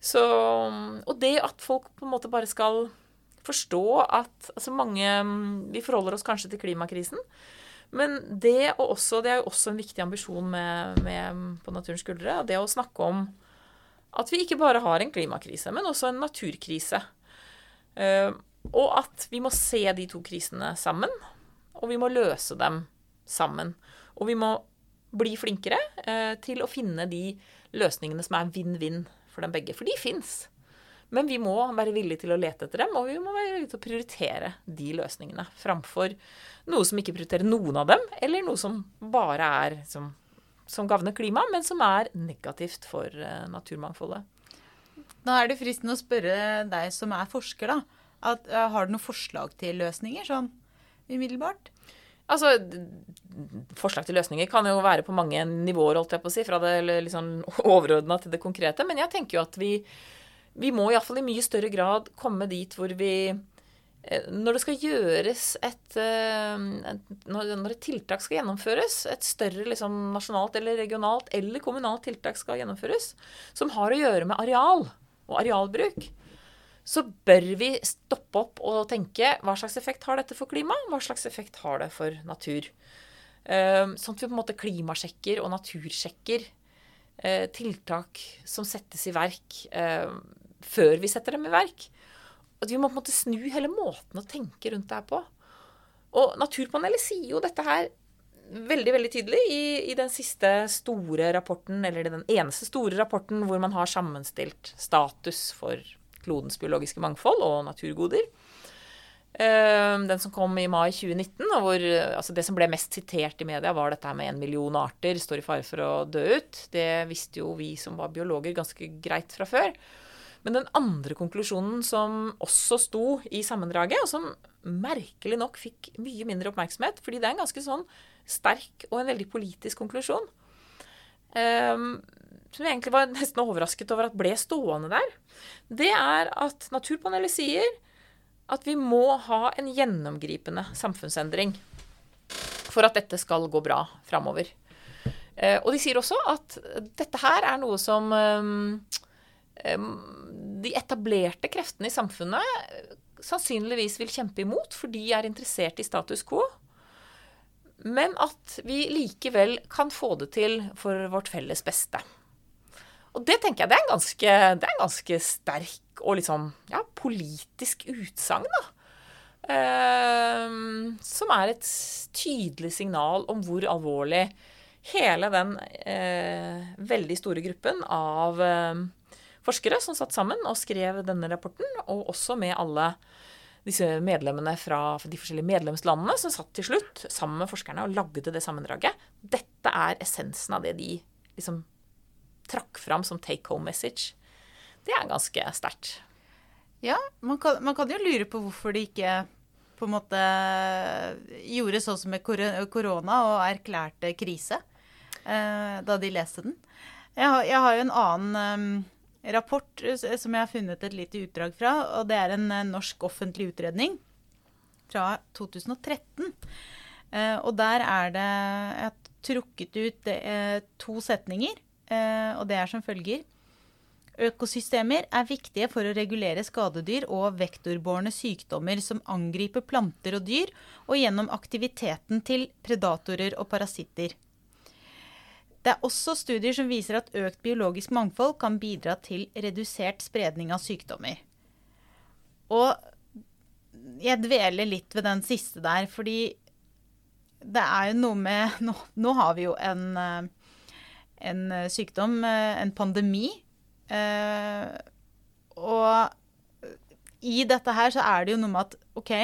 S2: Så, og det at folk på en måte bare skal forstå at altså mange Vi forholder oss kanskje til klimakrisen. Men det, også, det er jo også en viktig ambisjon med, med, på Naturens skuldre. Det å snakke om at vi ikke bare har en klimakrise, men også en naturkrise. Uh, og at vi må se de to krisene sammen, og vi må løse dem sammen. Og vi må bli flinkere uh, til å finne de løsningene som er vinn-vinn for dem begge. For de fins. Men vi må være villige til å lete etter dem, og vi må være villige til å prioritere de løsningene framfor noe som ikke prioriterer noen av dem, eller noe som bare er som, som gagner klimaet, men som er negativt for uh, naturmangfoldet.
S1: Da er det fristende å spørre deg som er forsker, da. At, uh, har du noen forslag til løsninger sånn umiddelbart?
S2: Altså, Forslag til løsninger kan jo være på mange nivåer, holdt jeg på å si. Fra det liksom overordna til det konkrete. Men jeg tenker jo at vi vi må iallfall i mye større grad komme dit hvor vi eh, når det skal gjøres et eh, Når et tiltak skal gjennomføres, et større liksom, nasjonalt eller regionalt eller kommunalt tiltak skal gjennomføres, som har å gjøre med areal og arealbruk, så bør vi stoppe opp og tenke hva slags effekt har dette for klima, hva slags effekt har det for natur. Eh, sånn at vi på en måte klimasjekker og natursjekker tiltak som settes i verk før vi setter dem i verk. At vi må på en måte snu hele måten å tenke rundt det her på. Og Naturpanelet sier jo dette her veldig veldig tydelig i, i, den siste store rapporten, eller den eneste store rapporten hvor man har sammenstilt status for klodens biologiske mangfold og naturgoder. Ehm, den som kom i mai 2019, og hvor altså det som ble mest sitert i media, var dette med en million arter står i fare for å dø ut. Det visste jo vi som var biologer ganske greit fra før. Men den andre konklusjonen som også sto i sammendraget, og som merkelig nok fikk mye mindre oppmerksomhet, fordi det er en ganske sånn sterk og en veldig politisk konklusjon, um, som jeg egentlig var nesten overrasket over at ble stående der, det er at Naturpanelet sier at vi må ha en gjennomgripende samfunnsendring for at dette skal gå bra framover. Uh, og de sier også at dette her er noe som um, de etablerte kreftene i samfunnet sannsynligvis vil kjempe imot, for de er interessert i status quo. Men at vi likevel kan få det til for vårt felles beste. Og det tenker jeg det er en ganske, er en ganske sterk og sånn ja, politisk utsagn, da. Eh, som er et tydelig signal om hvor alvorlig hele den uh, veldig store gruppen av uh, forskere som satt sammen og skrev denne rapporten, og også med alle disse medlemmene fra de forskjellige medlemslandene som satt til slutt sammen med forskerne og lagde det sammendraget. Dette er essensen av det de liksom trakk fram som take home message. Det er ganske sterkt.
S1: Ja, man kan, man kan, jo lure på hvorfor de ikke på en måte gjorde sånn som med korona og erklærte krise eh, da de leste den. Jeg har, jeg har jo en annen eh, rapport eh, som jeg har funnet et lite utdrag fra. og Det er en eh, norsk offentlig utredning fra 2013. Uh, og der er det Jeg har trukket ut uh, to setninger, og det er som følger. Økosystemer er viktige for å regulere skadedyr og vektorbårne sykdommer som angriper planter og dyr, og gjennom aktiviteten til predatorer og parasitter. Det er også studier som viser at økt biologisk mangfold kan bidra til redusert spredning av sykdommer. Og jeg dveler litt ved den siste der, fordi det er jo noe med Nå, nå har vi jo en, eh, en, sykdom, eh, en pandemi. Eh, og i dette her så er det jo noe med at OK,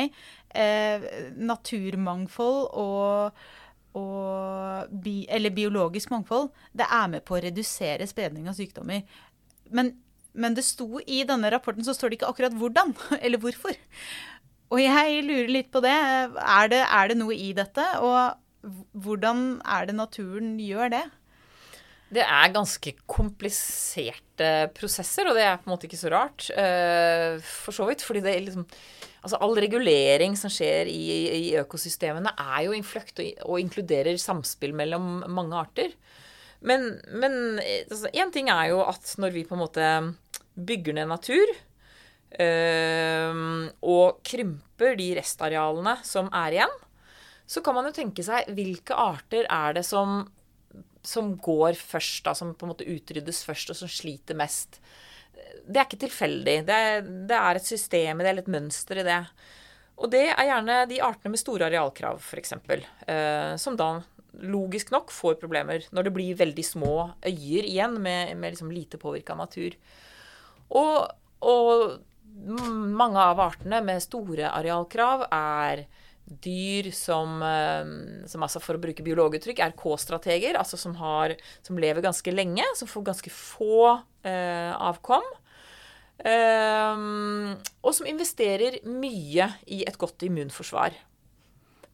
S1: naturmangfold og og bi, eller biologisk mangfold, det er med på å redusere spredning av sykdommer. Men, men, det sto i denne rapporten så står det ikke akkurat hvordan <laughs> eller hvorfor. Og jeg lurer litt på det. Er det, er det noe i dette? Og hvordan er det naturen gjør det?
S2: Det er ganske kompliserte prosesser, og det er på en måte ikke så rart. Uh, for så vidt. Fordi det er liksom Altså all regulering som skjer i, i økosystemene, er jo innfløkt og, og, inkluderer samspill mellom mange arter. Men, én altså, ting er jo at når vi på en måte bygger ned natur, øh, og krymper de restarealene som er igjen, så kan man jo tenke seg hvilke arter er det som, som går først, da, som på en måte utryddes først, og som sliter mest det er ikke tilfeldig. Det, det er et system i det, eller et mønster i det. Og det er gjerne de artene med store arealkrav, f.eks., eh, som da logisk nok får problemer når det blir veldig små øyer igjen med, med liksom lite påvirka natur. Og, og, mange av artene med store arealkrav er dyr som, eh, som altså for å bruke biologuttrykk er K-strateger, altså som, har, som, lever ganske lenge, som får ganske få eh, avkom. Um, og som investerer mye i et godt immunforsvar.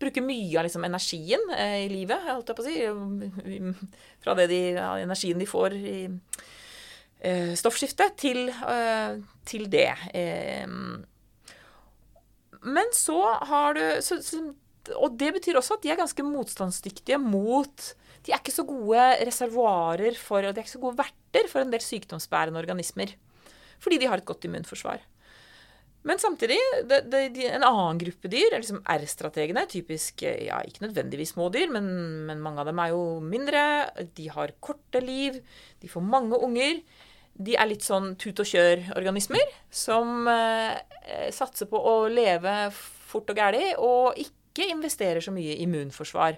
S2: Bruker mye av liksom, energien eh, i livet, holdt jeg på å si. Fra de, energien de får i eh, stoffskiftet, til, eh, til det. Men så har du så, så, Og det betyr også at de er ganske motstandsdyktige mot De er ikke så gode reservoarer for, og de er ikke så gode verter for en del sykdomsbærende organismer fordi de har et godt immunforsvar. Men samtidig, det, det, de, en annen gruppe dyr, liksom R-strategene, typisk ja, ikke nødvendigvis små dyr, men, men, mange av dem er jo mindre. De har korte liv, de får mange unger. De er litt sånn tut og kjør-organismer som eh, satser på å leve fort og gæli, og ikke investerer så mye i immunforsvar.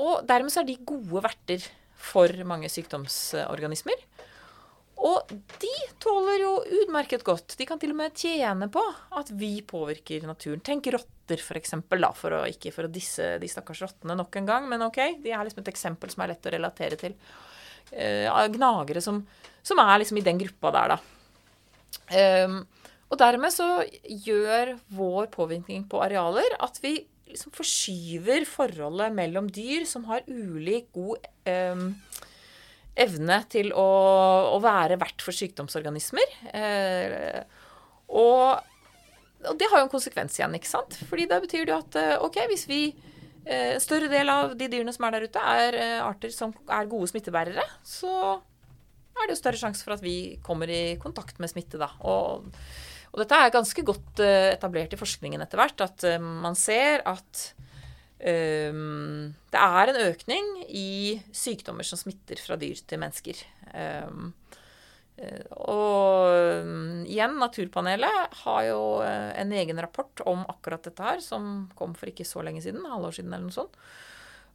S2: Og dermed så er de gode verter for mange sykdomsorganismer. Og de tåler jo utmerket godt. De kan til og med tjene på at vi påvirker naturen. Tenk rotter, for eksempel, da, for å, ikke for å disse de stakkars rottene nok en gang, men ok, de er liksom et eksempel som er lett å relatere til. Uh, gnagere som, som, er liksom i den gruppa der, da. Um, og dermed så gjør vår påvirkning på arealer at vi liksom forskyver forholdet mellom dyr som har ulik god um, evne til å, å være vert for sykdomsorganismer. Eh, og, og, det har jo en konsekvens igjen, ikke sant? Fordi da betyr det at eh, ok, hvis vi eh, større del av de dyrene som er der ute, er eh, arter som er gode smittebærere, så er det jo større sjanse for at vi kommer i kontakt med smitte, da. Og, og dette er ganske godt eh, etablert i forskningen etter hvert, at eh, man ser at Um, det er en økning i sykdommer som smitter fra dyr til mennesker. Um, Eh, og mm, igjen, Naturpanelet har jo eh, en egen rapport om akkurat dette her, som kom for ikke så lenge siden, halvår siden eller noe sånt.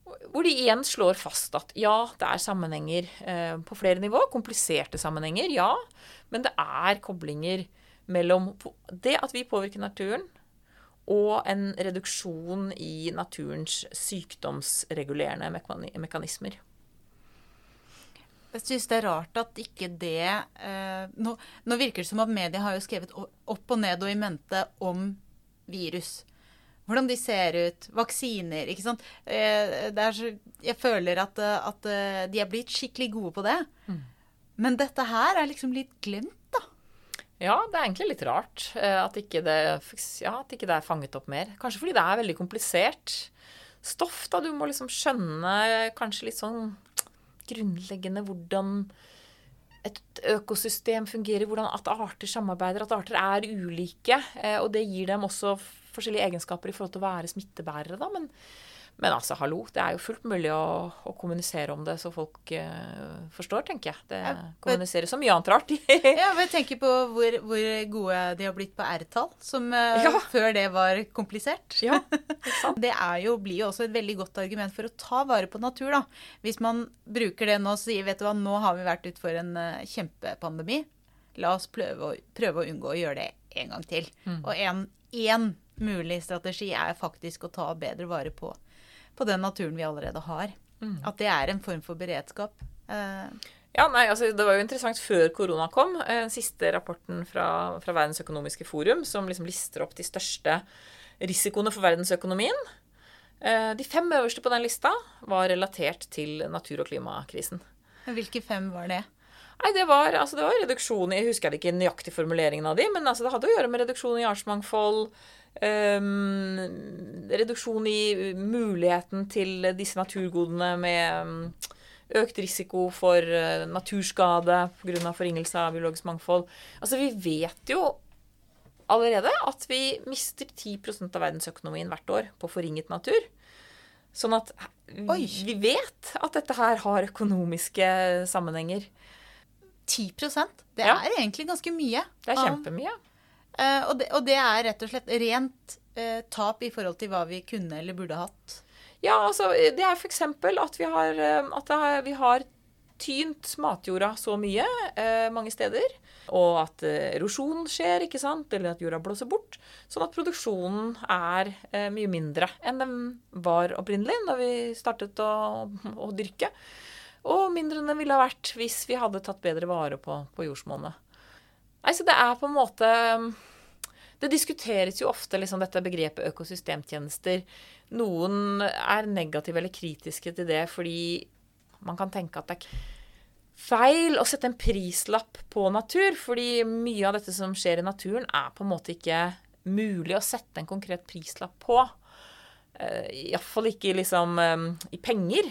S2: Hvor de igjen slår fast at ja, det er sammenhenger eh, på flere nivå. Kompliserte sammenhenger, ja. Men det er koblinger mellom det at vi påvirker naturen, og en reduksjon i naturens sykdomsregulerende mekanismer.
S1: Jeg syns det er rart at ikke det eh, nå, nå, virker det som at media har jo skrevet opp og ned og i mente om virus. Hvordan de ser ut, vaksiner, ikke sant. Eh, så, jeg føler at, at, eh, de er blitt skikkelig gode på det. Mm. Men dette her er liksom litt glemt, da.
S2: Ja, det er egentlig litt rart eh, at ikke, det, ja, at ikke det er fanget opp mer. Kanskje fordi det er veldig komplisert stoff. da Du må liksom skjønne kanskje litt sånn grunnleggende hvordan et økosystem fungerer, hvordan at arter samarbeider, at arter er ulike. Eh, og det gir dem også forskjellige egenskaper i forhold til å være smittebærere. Da. Men men altså, hallo, det er jo fullt mulig å, å kommunisere om det så folk uh, forstår, tenker jeg. Det ja, kommuniseres så mye annet rart. <laughs>
S1: ja, men jeg tenker på hvor, hvor, gode de har blitt på R-tall, som uh, ja. før det var komplisert. Ja, <laughs> det er jo, blir jo også et veldig godt argument for å ta vare på natur, da. Hvis man bruker det nå og sier, vet du hva, nå har vi vært utfor en uh, kjempepandemi. La oss prøve å, prøve å, unngå å gjøre det en gang til. Mm. Og én mulig strategi er faktisk å ta bedre vare på på den naturen vi allerede har. Mm. At det er en form for beredskap. Eh.
S2: Ja, nei, altså Det var jo interessant før korona kom. Eh, den siste rapporten fra, fra Verdens økonomiske forum som liksom lister opp de største risikoene for verdensøkonomien. Eh, de fem øverste på den lista var relatert til natur- og klimakrisen.
S1: Hvilke fem var det?
S2: Nei, det var, altså det var reduksjon i Jeg husker ikke nøyaktig formuleringen av de, men altså det hadde å gjøre med reduksjon i artsmangfold, Um, reduksjon i muligheten til disse naturgodene med um, økt risiko for uh, naturskade pga. forringelse av biologisk mangfold. Altså, vi vet jo allerede at vi mister 10% av verdensøkonomien hvert år på forringet natur. Sånn at Oi. vi vet at dette her har økonomiske sammenhenger.
S1: 10% Det er ja. egentlig ganske mye.
S2: Det er kjempemye.
S1: Uh, og, det, og, det, er rett og slett rent uh, tap i forhold til hva vi kunne eller burde hatt.
S2: Ja, altså det er f.eks. at vi har, eh, at er, vi har tynt matjorda så mye uh, mange steder. Og at erosjon skjer, ikke sant? eller at jorda blåser bort. Sånn at produksjonen er mye mindre enn den var opprinnelig da vi startet å, å dyrke. Og mindre enn den ville ha vært hvis vi hadde tatt bedre vare på, på jordsmonnet. Nei, så det er på en måte Det diskuteres jo ofte liksom dette begrepet økosystemtjenester. Noen er negative eller kritiske til det fordi man kan tenke at det er feil å sette en prislapp på natur. Fordi mye av dette som skjer i naturen, er på en måte ikke mulig å sette en konkret prislapp på. Uh, Iallfall ikke liksom um, i penger.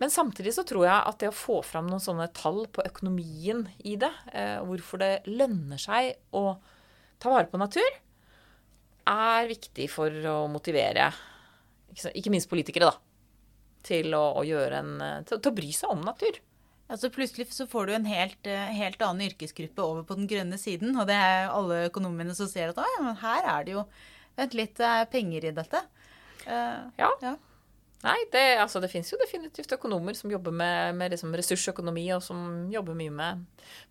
S2: Men samtidig så tror jeg at det å få fram noen sånne tall på økonomien i det, eh, hvorfor det lønner seg å ta vare på natur, er viktig for å motivere ikke minst politikere, da, til å, å gjøre en til, til, å bry seg om natur.
S1: Altså Plutselig så får du en helt, eh, helt, annen yrkesgruppe over på den grønne siden. Og det er alle økonomene som ser at ja, men her er det jo Vent litt, det er penger i dette.
S2: Uh, ja. ja. Nei, det, altså, det fins jo definitivt økonomer som jobber med, med liksom ressursøkonomi, og som jobber mye med,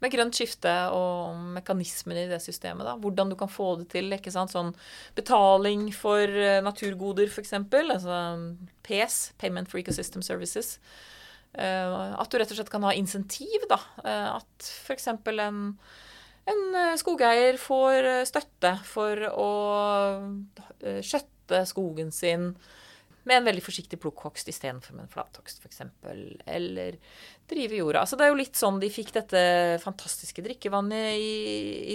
S2: med, grønt skifte og mekanismene i det systemet. Da. Hvordan du kan få det til. ikke sant? Sånn betaling for uh, naturgoder, f.eks. Altså PS, Payment for Ecosystem Services. Uh, at du rett og slett kan ha insentiv. da. Uh, at f.eks. en en skogeier får støtte for å skjøtte skogen sin med en veldig forsiktig plukkhogst istedenfor med en flathogst, f.eks. Eller drive jorda. Altså, det er jo litt sånn de fikk dette fantastiske drikkevannet i,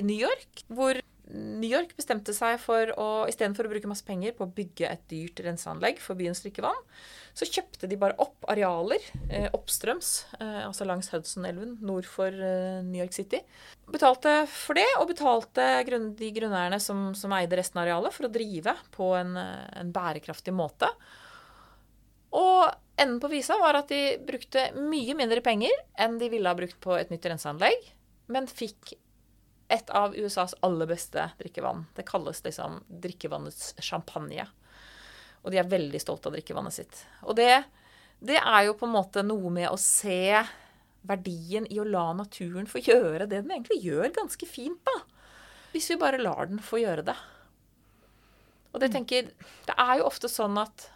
S2: i New York. Hvor New York bestemte seg for å istedenfor å bruke masse penger på å bygge et dyrt renseanlegg for byens drikkevann, så kjøpte de bare opp arealer eh, oppstrøms, eh, altså langs Hudson-elven nord for eh, New York City. Betalte for det, og betalte grunn, de grunneierne som, som, eide resten av arealet, for å drive på en, eh, en bærekraftig måte. Og enden på visa var at de brukte mye mindre penger enn de ville ha brukt på et nytt renseanlegg. men fikk et av USAs aller beste drikkevann. Det kalles liksom drikkevannets champagne. Og de er veldig stolte av drikkevannet sitt. Og det, det er jo på en måte noe med å se verdien i å la naturen få gjøre det den egentlig gjør ganske fint, da. Hvis vi bare lar den få gjøre det. Og det tenker Det er jo ofte sånn at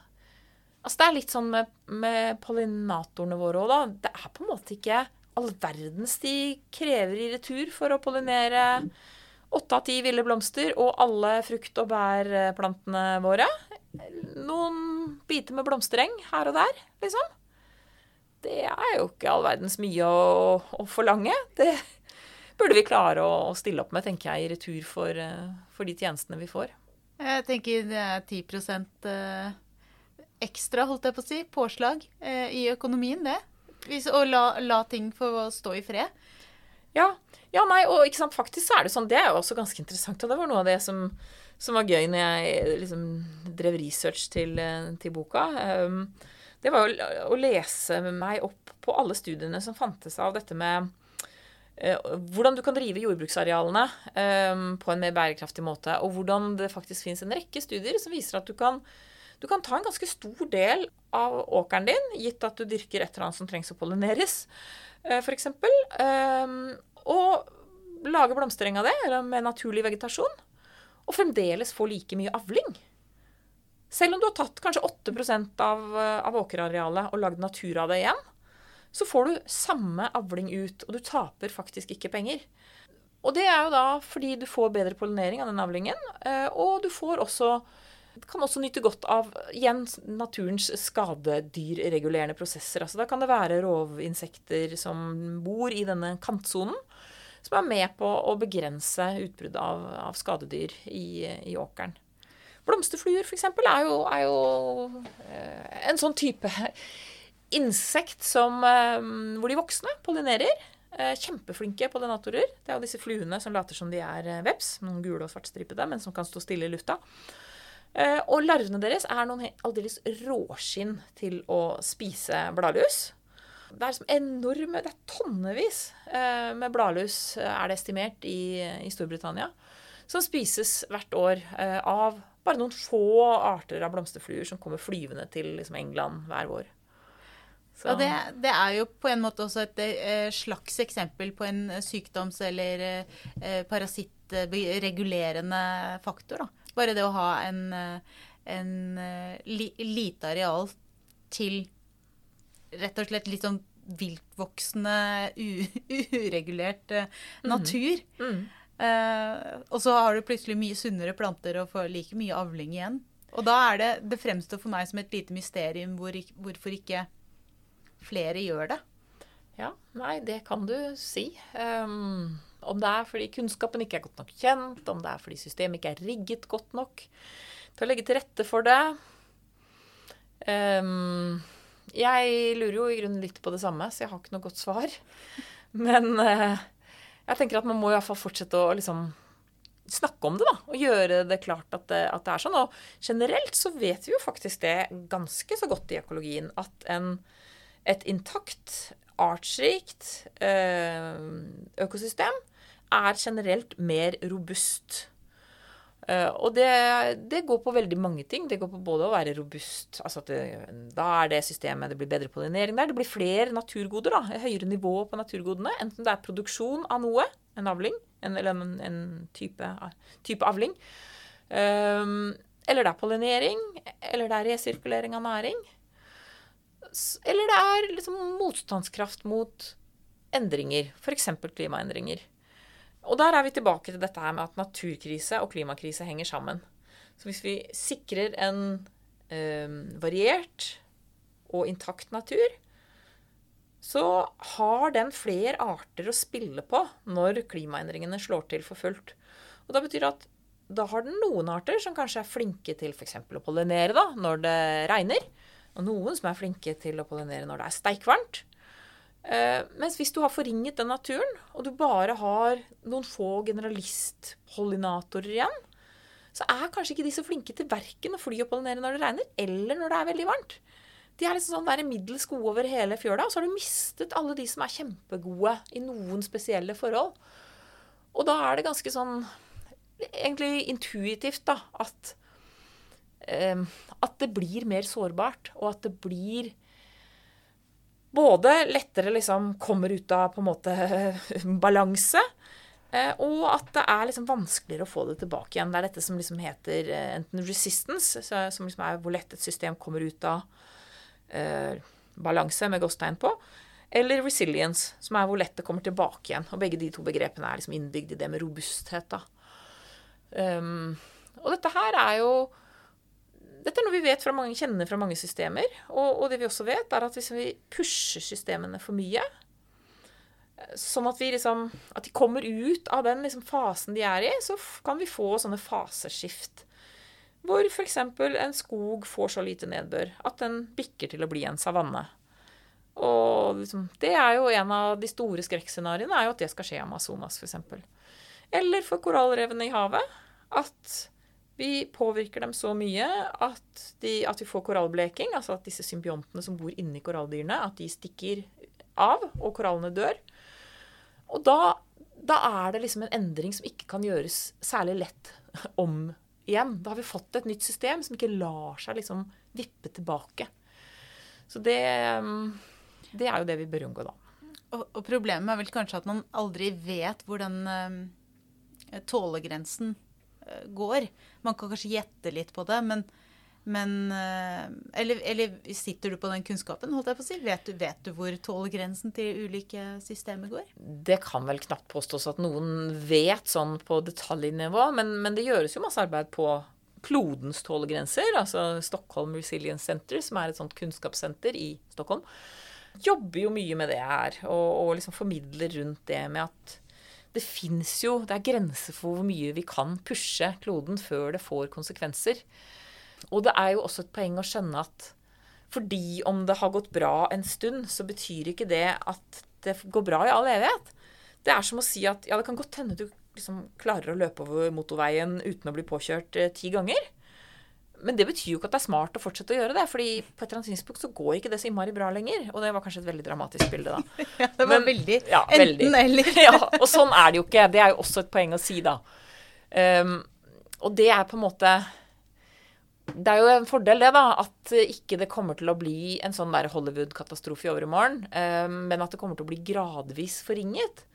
S2: Altså det er litt sånn med, med pollinatorene våre òg, da. Det er på en måte ikke all verdens de krever i retur for å pollinere åtte av ti ville blomster og alle frukt- og bærplantene våre. Noen biter med blomstereng her og der, liksom. Det er jo ikke all verdens mye å, å forlange. Det burde vi klare å, å, stille opp med, tenker jeg, i retur for, eh, for de tjenestene vi får.
S1: Jeg tenker det er 10 eh, ekstra, holdt jeg på å si, påslag eh, i økonomien, det. Hvis, og la, la, ting få stå i fred.
S2: Ja. ja, nei, og faktisk så er det sånn. Det er jo også ganske interessant. Og det var noe av det som, som var gøy når jeg liksom drev research til, til boka. Um, det var å, å lese meg opp på alle studiene som fantes av dette med uh, hvordan du kan drive jordbruksarealene um, på en mer bærekraftig måte. Og hvordan det faktisk finnes en rekke studier som viser at du kan du kan ta en ganske stor del av åkeren din, gitt at du dyrker et eller annet som trengs å pollineres, eh, f.eks., ehm, og lage blomstereng av det, eller med naturlig vegetasjon, og fremdeles få like mye avling. Selv om du har tatt kanskje 8 av, eh, av åkerarealet og lagd natur av det igjen, så får du samme avling ut, og du taper faktisk ikke penger. Og det er jo da fordi du får bedre pollinering av den avlingen, eh, og du får også kan også nyte godt av igjen, naturens skadedyrregulerende prosesser. Altså, da kan det være rovinsekter som bor i denne kantsonen, som er med på å begrense utbruddet av, av, skadedyr i, i åkeren. Blomsterfluer f.eks. Er, er jo eh, en sånn type insekt som, eh, hvor de voksne pollinerer. Eh, kjempeflinke pollinatorer. Det er jo disse fluene som later som de er veps, noen gule og svartstripede, men som kan stå stille i lufta. Og larvene deres er noen aldeles råskinn til å spise bladlus. Det er enorme Det er tonnevis eh, med bladlus, eh, er det estimert, i, i Storbritannia. Som spises hvert år av bare noen få arter av blomsterfluer som kommer flyvende til liksom, England hver vår.
S1: Så. Ja, det, det, er jo på en måte også et eh, slags eksempel på en sykdoms- eller eh, parasittregulerende faktor. da. Bare det å ha en, eh, en eh, li, lite areal til rett og slett litt sånn viltvoksende, uregulert uh, natur. Mm. Mm. Uh, og så har du plutselig mye sunnere planter og får like mye avling igjen. Og da er det Det fremstår for meg som et lite mysterium hvor, hvorfor ikke flere gjør det.
S2: Ja, nei, det kan du si. Um, om det er fordi kunnskapen ikke er godt nok kjent, om det er fordi systemet ikke er rigget godt nok til å legge til rette for det. Um, jeg lurer jo i grunnen litt på det samme, så jeg har ikke noe godt svar. Men uh, jeg tenker at man må i hvert fall fortsette å liksom snakke om det, da. Og gjøre det klart at det, at det, er sånn. Og generelt så vet vi jo faktisk det ganske så godt i økologien at en, et intakt, artsrikt øh, økosystem er generelt mer robust. Uh, og det, det, går på veldig mange ting. Det går på både å være robust altså det, Da er det systemet Det blir bedre pollinering der. Det blir flere naturgoder. da, Høyere nivå på naturgodene. Enten det er produksjon av noe, en avling, en, eller en, en type, type, avling. Um, eller det er pollinering. Eller det er resirkulering av næring. Eller det er liksom motstandskraft mot endringer. F.eks. klimaendringer. Og der er vi tilbake til dette her med at naturkrise og klimakrise henger sammen. Så hvis vi sikrer en eh, variert og intakt natur, så har den flere arter å spille på når klimaendringene slår til for fullt. Og da betyr det at da har den noen arter som kanskje er flinke til f.eks. å pollinere da, når det regner. Og noen som er flinke til å pollinere når det er steikvarmt. Uh, mens hvis du har forringet den naturen, og du bare har noen få generalistpollinatorer igjen, så er kanskje ikke de så flinke til verken å fly og pollinere når det regner, eller når det er veldig varmt. de er liksom sånn der middels gode over hele fjøla. Og så har du mistet alle de som er kjempegode i noen spesielle forhold. Og da er det ganske sånn egentlig intuitivt da, at, eh, at det blir mer sårbart, og at det blir både lettere liksom kommer ut av på en måte <laughs> balanse, eh, og at det er liksom vanskeligere å få det tilbake igjen. Det er dette som liksom heter eh, enten resistance, som liksom er hvor lett et system kommer ut av eh, balanse med gåstegn på, eller resilience, som er hvor lett det kommer tilbake igjen. Og begge de to begrepene er liksom innbygd i det med robusthet. da. Um, og dette her er jo dette er noe vi vet fra mange, kjenner fra mange systemer. Og, og, det vi også vet, er at hvis vi pusher systemene for mye, sånn at, liksom, at de kommer ut av den liksom fasen de er i, så kan vi få sånne faseskift. Hvor f.eks. en skog får så lite nedbør at den bikker til å bli en savanne. Og liksom, det er jo en av de store skrekkscenarioene, at det skal skje i Amazonas f.eks. Eller for korallrevene i havet. At vi påvirker dem så mye at, de, at, vi får korallbleking. Altså at disse symbiontene som bor inni koralldyrene, at de stikker av, og korallene dør. Og da, da er det liksom en endring som ikke kan gjøres særlig lett om igjen. Da har vi fått et nytt system som ikke lar seg liksom vippe tilbake. Så det det er jo det vi bør unngå, da.
S1: Og, og, problemet er vel kanskje at man aldri vet hvor den uh, tålegrensen går. Man kan kanskje gjette litt på det, men, men uh, eller, eller, sitter du på den kunnskapen, holdt jeg på å si? Vet du, vet du hvor tålegrensen til ulike systemer går?
S2: Det kan vel knapt påstås at noen vet sånn på detaljnivå, men, men det gjøres jo masse arbeid på klodens tålegrenser, altså Stockholm Resilience Center, som er et sånt kunnskapssenter i Stockholm jobber jo mye med det her, og, og liksom formidler rundt det med at det fins jo Det er grenser for hvor mye vi kan pushe kloden før det får konsekvenser. Og det er jo også et poeng å skjønne at fordi om det har gått bra en stund, så betyr ikke det at det går bra i all evighet. Det er som å si at ja, det kan godt hende du liksom klarer å løpe over motorveien uten å bli påkjørt eh, ti ganger. Men det betyr jo ikke at det er smart å fortsette å gjøre det. fordi på et eller annet tidspunkt så går ikke det så innmari bra lenger. Og det var kanskje et veldig dramatisk bilde, da. <laughs>
S1: ja, det var Men, veldig ja, enten eller. <laughs>
S2: ja, og sånn er det jo ikke. Det er jo også et poeng å si, da. Um, og det er på en måte Det er jo en fordel, det, da, at ikke det kommer til å bli en sånn der Hollywood-katastrofe i overmorgen. Um, men at det kommer til å bli gradvis forringet.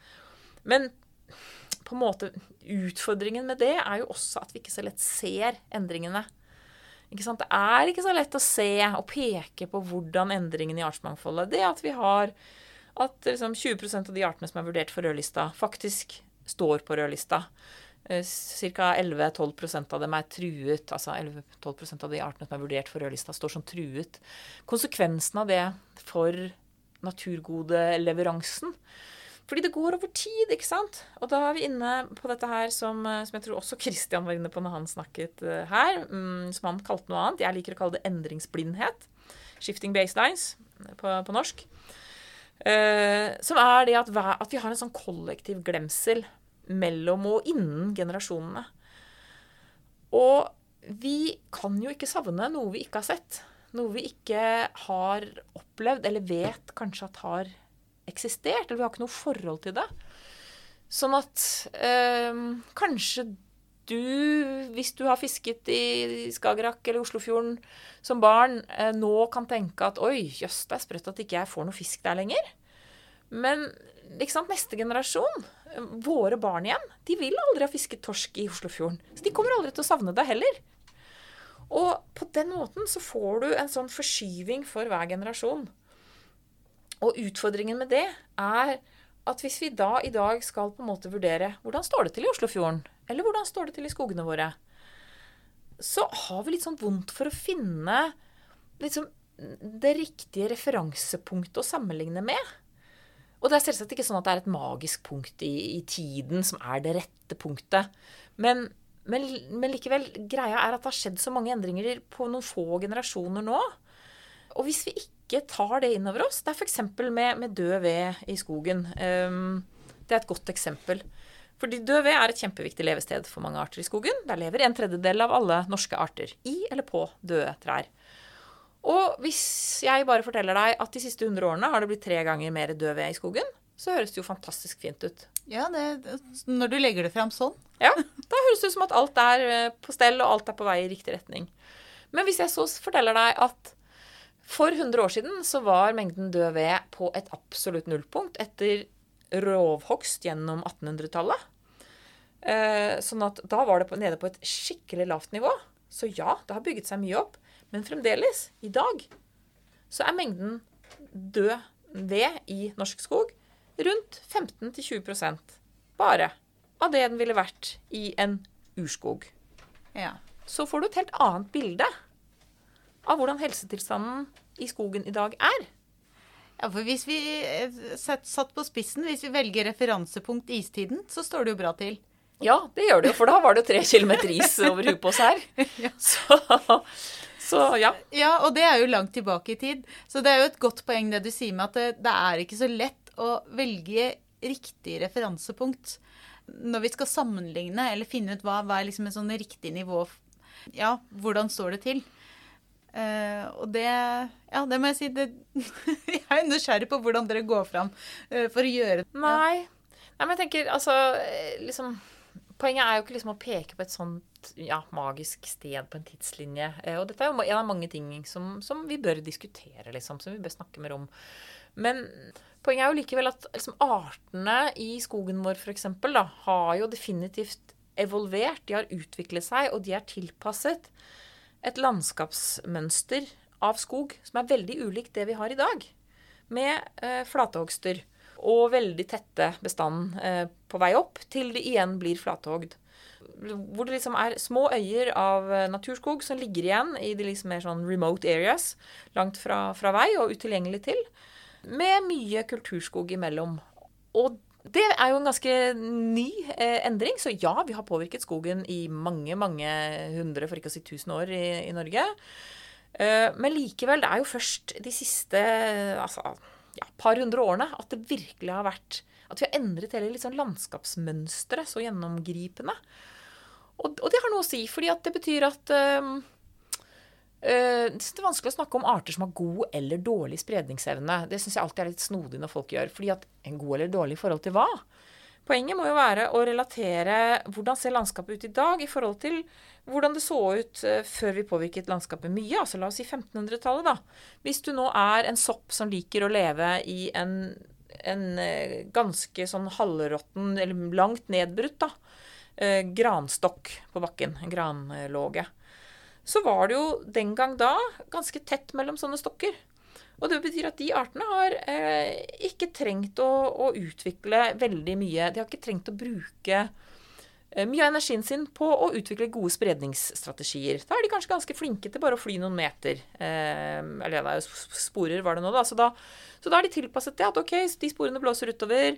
S2: Men på en måte utfordringen med det er jo også at vi ikke så lett ser endringene det er ikke så lett å se og peke på hvordan endringen i artsmangfoldet Det at vi har at liksom 20% av de artene som er vurdert for rødlista, faktisk står på rødlista. Eh, Ca. 11-12% av dem er truet. Altså 11-12% av de artene som er vurdert for rødlista, står som truet. Konsekvensen av det for naturgodeleveransen fordi det går over tid, ikke sant? Og da er vi inne på dette her som, eh, som jeg tror også <laughs> Kristian var inne på når han snakket uh, her, um, som han kalte noe annet. Jeg liker å kalle det endringsblindhet. Shifting baselines på, på norsk. Eh, som er det at, at, vi har en sånn kollektiv glemsel mellom og innen generasjonene. Og vi kan jo ikke savne noe vi ikke har sett. Noe vi ikke har opplevd, eller vet kanskje at har eksistert, eller vi har ikke noe forhold til det. Sånn at eh, kanskje du, hvis du har fisket i Skagerrak eller Oslofjorden som barn, eh, nå kan tenke at oi, jøss, det er sprøtt at ikke jeg får noe fisk der lenger. Men sant, neste generasjon, våre barn igjen, de vil aldri ha fisket torsk i Oslofjorden. Så de kommer aldri til å savne det heller. Og på den måten så får du en sånn forskyving for hver generasjon. Og utfordringen med det er at hvis vi da i dag skal på en måte vurdere hvordan står det til i Oslofjorden, eller hvordan står det til i skogene våre, så har vi litt sånn vondt for å finne liksom, det riktige referansepunktet å sammenligne med. Og det er selvsagt ikke sånn at det er et magisk punkt i, i tiden som er det rette punktet. Men, men, men, likevel, greia er at det har skjedd så mange endringer på noen få generasjoner nå. Og hvis vi ikke ikke tar det inn over oss. Det er f.eks. Med, med død ved i skogen. Um, det er et godt eksempel. Fordi død ved er et kjempeviktig levested for mange arter i skogen. Der lever en tredjedel av alle norske arter i eller på døde trær. Og hvis jeg bare forteller deg at de siste 100 årene har det blitt tre ganger mer død ved i skogen, så høres det jo fantastisk fint ut.
S1: Ja, det, når du legger det fram sånn. <laughs>
S2: Ja, da høres det ut som at alt er eh, på stell, og alt er på vei i riktig retning. Men hvis jeg så forteller deg at for 100 år siden så var mengden død ved på et absolutt nullpunkt etter rovhogst gjennom 1800-tallet. Eh, sånn at da var det nede på et skikkelig lavt nivå. Så ja, det har bygget seg mye opp. Men fremdeles, i dag, så er mengden død ved i norsk skog rundt 15-20% bare av det den ville vært i en urskog.
S1: Ja.
S2: Så får du et helt annet bilde av hvordan helsetilstanden i skogen i dag er.
S1: Ja, for hvis vi eh, satt, på spissen, hvis vi velger referansepunkt istiden, så står det jo bra til.
S2: Ja, det gjør det jo, for da var det tre kilometer is over huet på oss her. <laughs> Så, så ja.
S1: Ja, og det er jo langt tilbake i tid. Så det er jo et godt poeng det du sier med at det, det er ikke så lett å velge riktig referansepunkt når vi skal sammenligne eller finne ut hva, hva er liksom et sånn riktig nivå Ja, hvordan står det til? Uh, og det Ja, det må jeg si. Det, <laughs> jeg er nysgjerrig på hvordan dere går fram uh, for å gjøre det.
S2: Nei. Nei, men jeg tenker altså liksom Poenget er jo ikke liksom å peke på et sånt ja, magisk sted på en tidslinje. Uh, og dette er jo en av mange ting som, som, vi bør diskutere, liksom. Som vi bør snakke mer om. Men poenget er jo likevel at liksom, artene i skogen vår f.eks. har jo definitivt evolvert. De har utviklet seg, og de er tilpasset et landskapsmønster av skog som er veldig ulikt det vi har i dag. Med eh, flatehogster og veldig tette bestanden eh, på vei opp, til det igjen blir flatehogd. Hvor det liksom er små øyer av eh, naturskog som ligger igjen i de liksom mer sånn remote areas, langt fra, fra vei og utilgjengelig til, med mye kulturskog imellom. Og det er jo en ganske ny eh, endring. Så ja, vi har påvirket skogen i mange, mange hundre, for ikke å si tusen år i, i Norge. Eh, men likevel, det er jo først de siste altså, ja, par hundre årene at det virkelig har vært At vi har endret hele liksom, landskapsmønsteret så gjennomgripende. Og, og, det har noe å si, fordi at det betyr at eh, Uh, det er vanskelig å snakke om arter som har god eller dårlig spredningsevne. Det syns jeg alltid er litt snodig når folk gjør. fordi at en god eller dårlig forhold til hva? Poenget må jo være å relatere hvordan ser landskapet ut i dag i forhold til hvordan det så ut uh, før vi påvirket landskapet mye. Altså la oss si 1500-tallet, da. Hvis du nå er en sopp som liker å leve i en, en uh, ganske sånn halvråtten, eller langt nedbrutt, da. granstokk på bakken. En granlåge så var det jo den gang da ganske tett mellom sånne stokker. Og det betyr at de artene har eh, ikke trengt å, å, utvikle veldig mye. De har ikke trengt å bruke eh, mye av energien sin på å utvikle gode spredningsstrategier. Da er de kanskje ganske flinke til bare å fly noen meter. Eh, eller det er jo sporer, var det nå, da. Så, da. så da har de tilpasset det. At ok, de sporene blåser utover.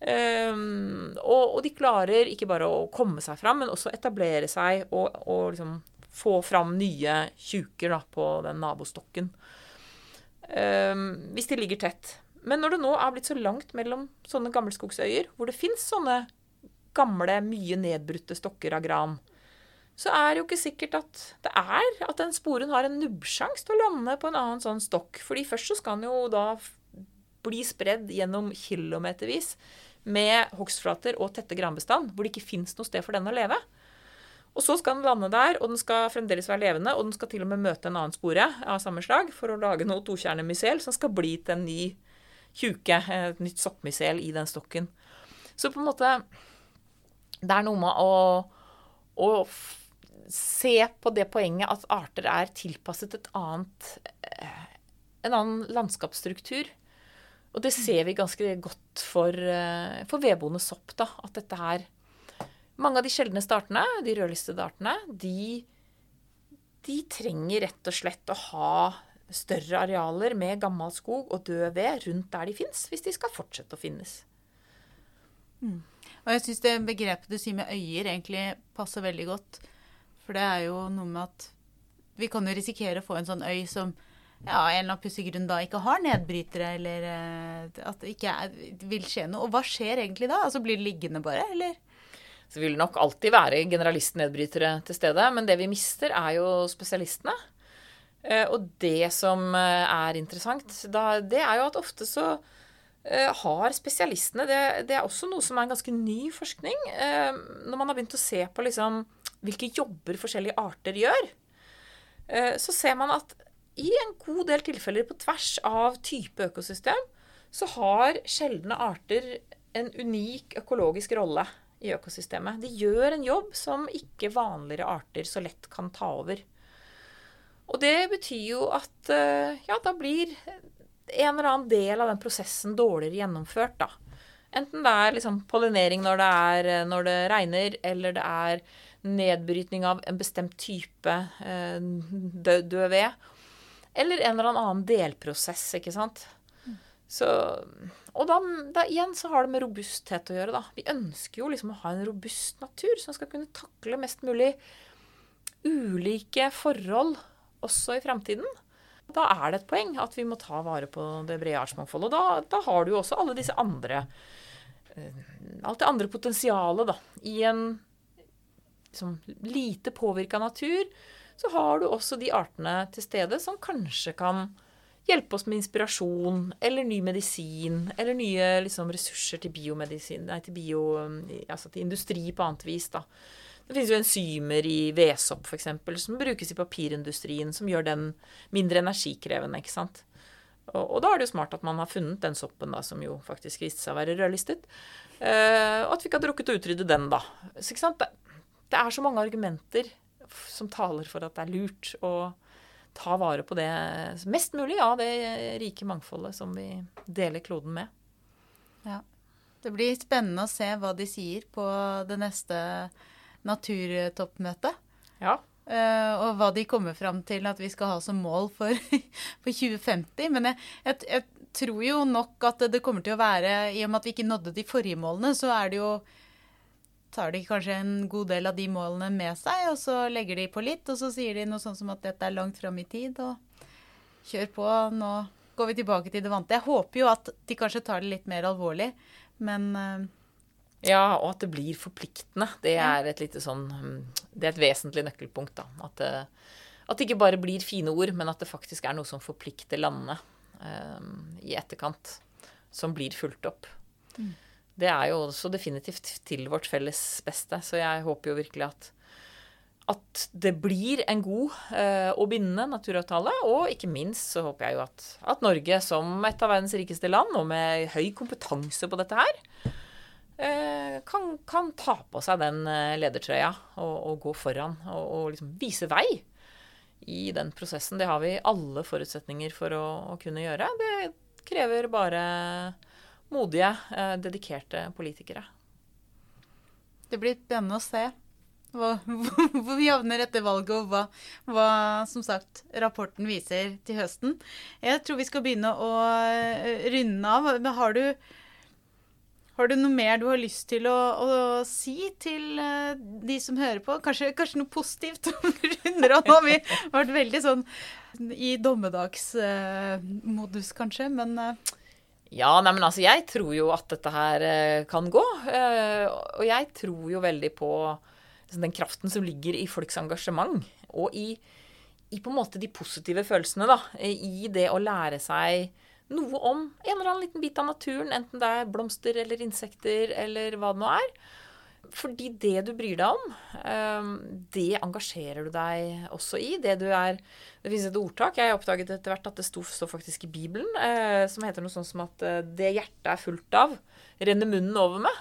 S2: Um, og, og, de klarer ikke bare å komme seg fram, men også etablere seg og, og liksom få fram nye tjuker på den nabostokken. Um, hvis de ligger tett. Men når det nå er blitt så langt mellom sånne gammelskogsøyer, hvor det fins sånne gamle, mye nedbrutte stokker av gran, så er det jo ikke sikkert at det er at den sporen har en nubbsjanse til å lande på en annen sånn stokk. Fordi først så skal den jo da bli spredd gjennom kilometervis med hogstflater og tette granbestand, hvor det ikke fins noe sted for den å leve. Og så skal den lande der, og den skal fremdeles være levende, og den skal til og med møte en annen spore av samme slag for å lage noe tokjernemysel som skal bli til en ny tjuke, et nytt soppmysel i den stokken. Så på en måte Det er noe med å, å se på det poenget at arter er tilpasset et annet eh, en annen landskapsstruktur. Og det ser vi ganske godt for, eh, for vedboende sopp. da, At dette her mange av de sjeldneste artene, de rødlistede artene, de, de trenger rett og slett å ha større arealer med gammel skog og død ved rundt der de fins, hvis de skal fortsette å finnes.
S1: Mm. Og jeg syns det begrepet du sier med øyer, egentlig passer veldig godt. For det er jo noe med at vi kan jo risikere å få en sånn øy som ja, en eller annen pussig grunn da ikke har nedbrytere, eller eh, at det ikke er, vil skje noe. Og hva skjer egentlig da? Altså Blir det liggende bare, eller?
S2: Så vil det nok alltid være generalistnedbrytere til stede. Men det vi mister, er jo spesialistene. Eh, og det som eh, er interessant, det er jo at ofte så eh, har spesialistene det, det, er også noe som er en ganske ny forskning. Når man har begynt å se på liksom, hvilke jobber forskjellige arter gjør, så ser man at i en god del tilfeller på tvers av type økosystem, så har sjeldne arter en unik økologisk rolle i økosystemet. De gjør en jobb som ikke vanligere arter så lett kan ta over. Og det betyr jo at eh, ja, da blir en eller annen del av den prosessen dårligere gjennomført, da. Enten det er liksom pollinering når det, er, eh, når det regner, eller det er nedbrytning av en bestemt type eh, død, død ved. Eller en eller annen delprosess, ikke sant. Så, og da, da, igjen så har det med robusthet å gjøre, da. Vi ønsker jo liksom å ha en robust natur som skal kunne takle mest mulig ulike forhold også i fremtiden. Da er det et poeng at vi må ta vare på det brede artsmangfoldet. Og da, da, har du jo også alle disse andre eh, Alt det andre potensialet, da. I en liksom, lite påvirka natur så har du også de artene til stede som kanskje kan hjelpe oss med inspirasjon eller ny medisin eller nye liksom, ressurser til biomedisin, nei, til, bio, altså til industri på annet vis. da. Det finnes jo enzymer i vedsopp f.eks. som brukes i papirindustrien, som gjør den mindre energikrevende. ikke sant? Og, og, da er det jo smart at man har funnet den soppen da, som jo faktisk viste seg å være rødlistet. Uh, og at vi ikke hadde rukket å utrydde den, da. Så, ikke sant? Det, det, er så mange argumenter som taler for at det er lurt å ta vare på det mest mulig av ja, det rike mangfoldet som vi deler kloden med.
S1: Ja. Det blir spennende å se hva de sier på det neste naturtoppmøtet.
S2: Ja.
S1: Uh, og hva de kommer fram til at vi skal ha som mål for, <laughs> for 2050. Men jeg, jeg, jeg, tror jo nok at det kommer til å være I og med at vi ikke nådde de forrige målene, så er det jo tar de kanskje en god del av de målene med seg, og så legger de på litt, og så sier de noe sånn som at dette er langt fram i tid, og kjør på, nå går vi tilbake til det vante. Jeg håper jo at de kanskje tar det litt mer alvorlig, men uh,
S2: ja, og at det blir forpliktende. Det er et lite sånn Det er et vesentlig nøkkelpunkt, da. At det, at det ikke bare blir fine ord, men at det faktisk er noe som forplikter landene um, i etterkant. Som blir fulgt opp. Mm. Det er jo også definitivt til vårt felles beste. Så jeg håper jo virkelig at, at det blir en god uh, og bindende naturavtale. Og ikke minst så håper jeg jo at, at Norge som et av verdens rikeste land, og med høy kompetanse på dette her, Eh, kan, kan, ta på seg den eh, ledertrøya og, og gå foran og, og liksom vise vei i den prosessen. Det har vi alle forutsetninger for å, å kunne gjøre. Det krever bare modige, eh, dedikerte politikere.
S1: Det blir spennende å se hvor, <laughs> hvor vi havner etter valget, og hva, hva, som sagt rapporten viser til høsten. Jeg tror vi skal begynne å runde av. Har du har du noe mer du har lyst til å, å si til uh, de som hører på? Kanskje, kanskje noe positivt? <laughs> Runder av. Nå har vi vært veldig sånn i dommedagsmodus, kanskje, men.
S2: Ja, nei, men altså, jeg tror jo at dette her kan gå. og jeg tror jo veldig på liksom, den kraften som ligger i folks engasjement. Og i, i på en måte de positive følelsene, da. I det å lære seg noe om en eller annen liten bit av naturen, enten det er blomster eller insekter eller hva det nå er. Fordi det du bryr deg om, ehm, det engasjerer du deg også i. Det du er Det finnes et ordtak, jeg har oppdaget etter hvert at det står faktisk i Bibelen, eh, som heter noe sånt som at eh, det hjertet er fullt av, renner munnen over med.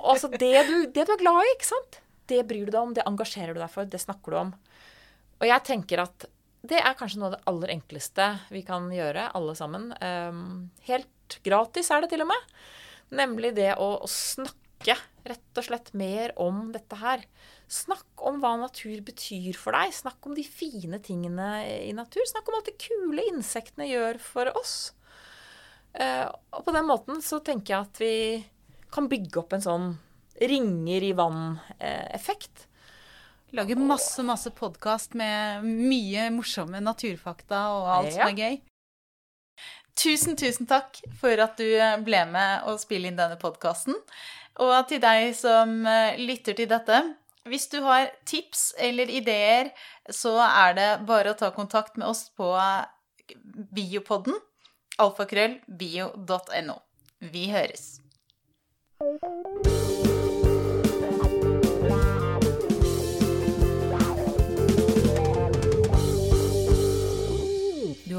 S2: altså det du, det du er glad i, ikke sant? Det bryr du deg om, det engasjerer du deg for, det snakker du om. Og jeg tenker at det er kanskje noe av det aller enkleste vi kan gjøre, alle sammen. Um, helt gratis er det til og med. Nemlig det å, å, snakke rett og slett mer om dette her. Snakk om hva natur betyr for deg. Snakk om de fine tingene i natur. Snakk om alt det kule insektene gjør for oss. Uh, og på den måten så tenker jeg at vi kan bygge opp en sånn ringer i vann-effekt.
S1: Lager masse, masse podkast med mye morsomme naturfakta og alt ja. som er gøy. Tusen, tusen takk for at du ble med og spille inn denne podkasten. Og til deg som eh, lytter til dette, Hvis du har tips eller ideer, så er det bare å ta kontakt med oss på biopodden. Alfakrøllbio.no. Vi høres.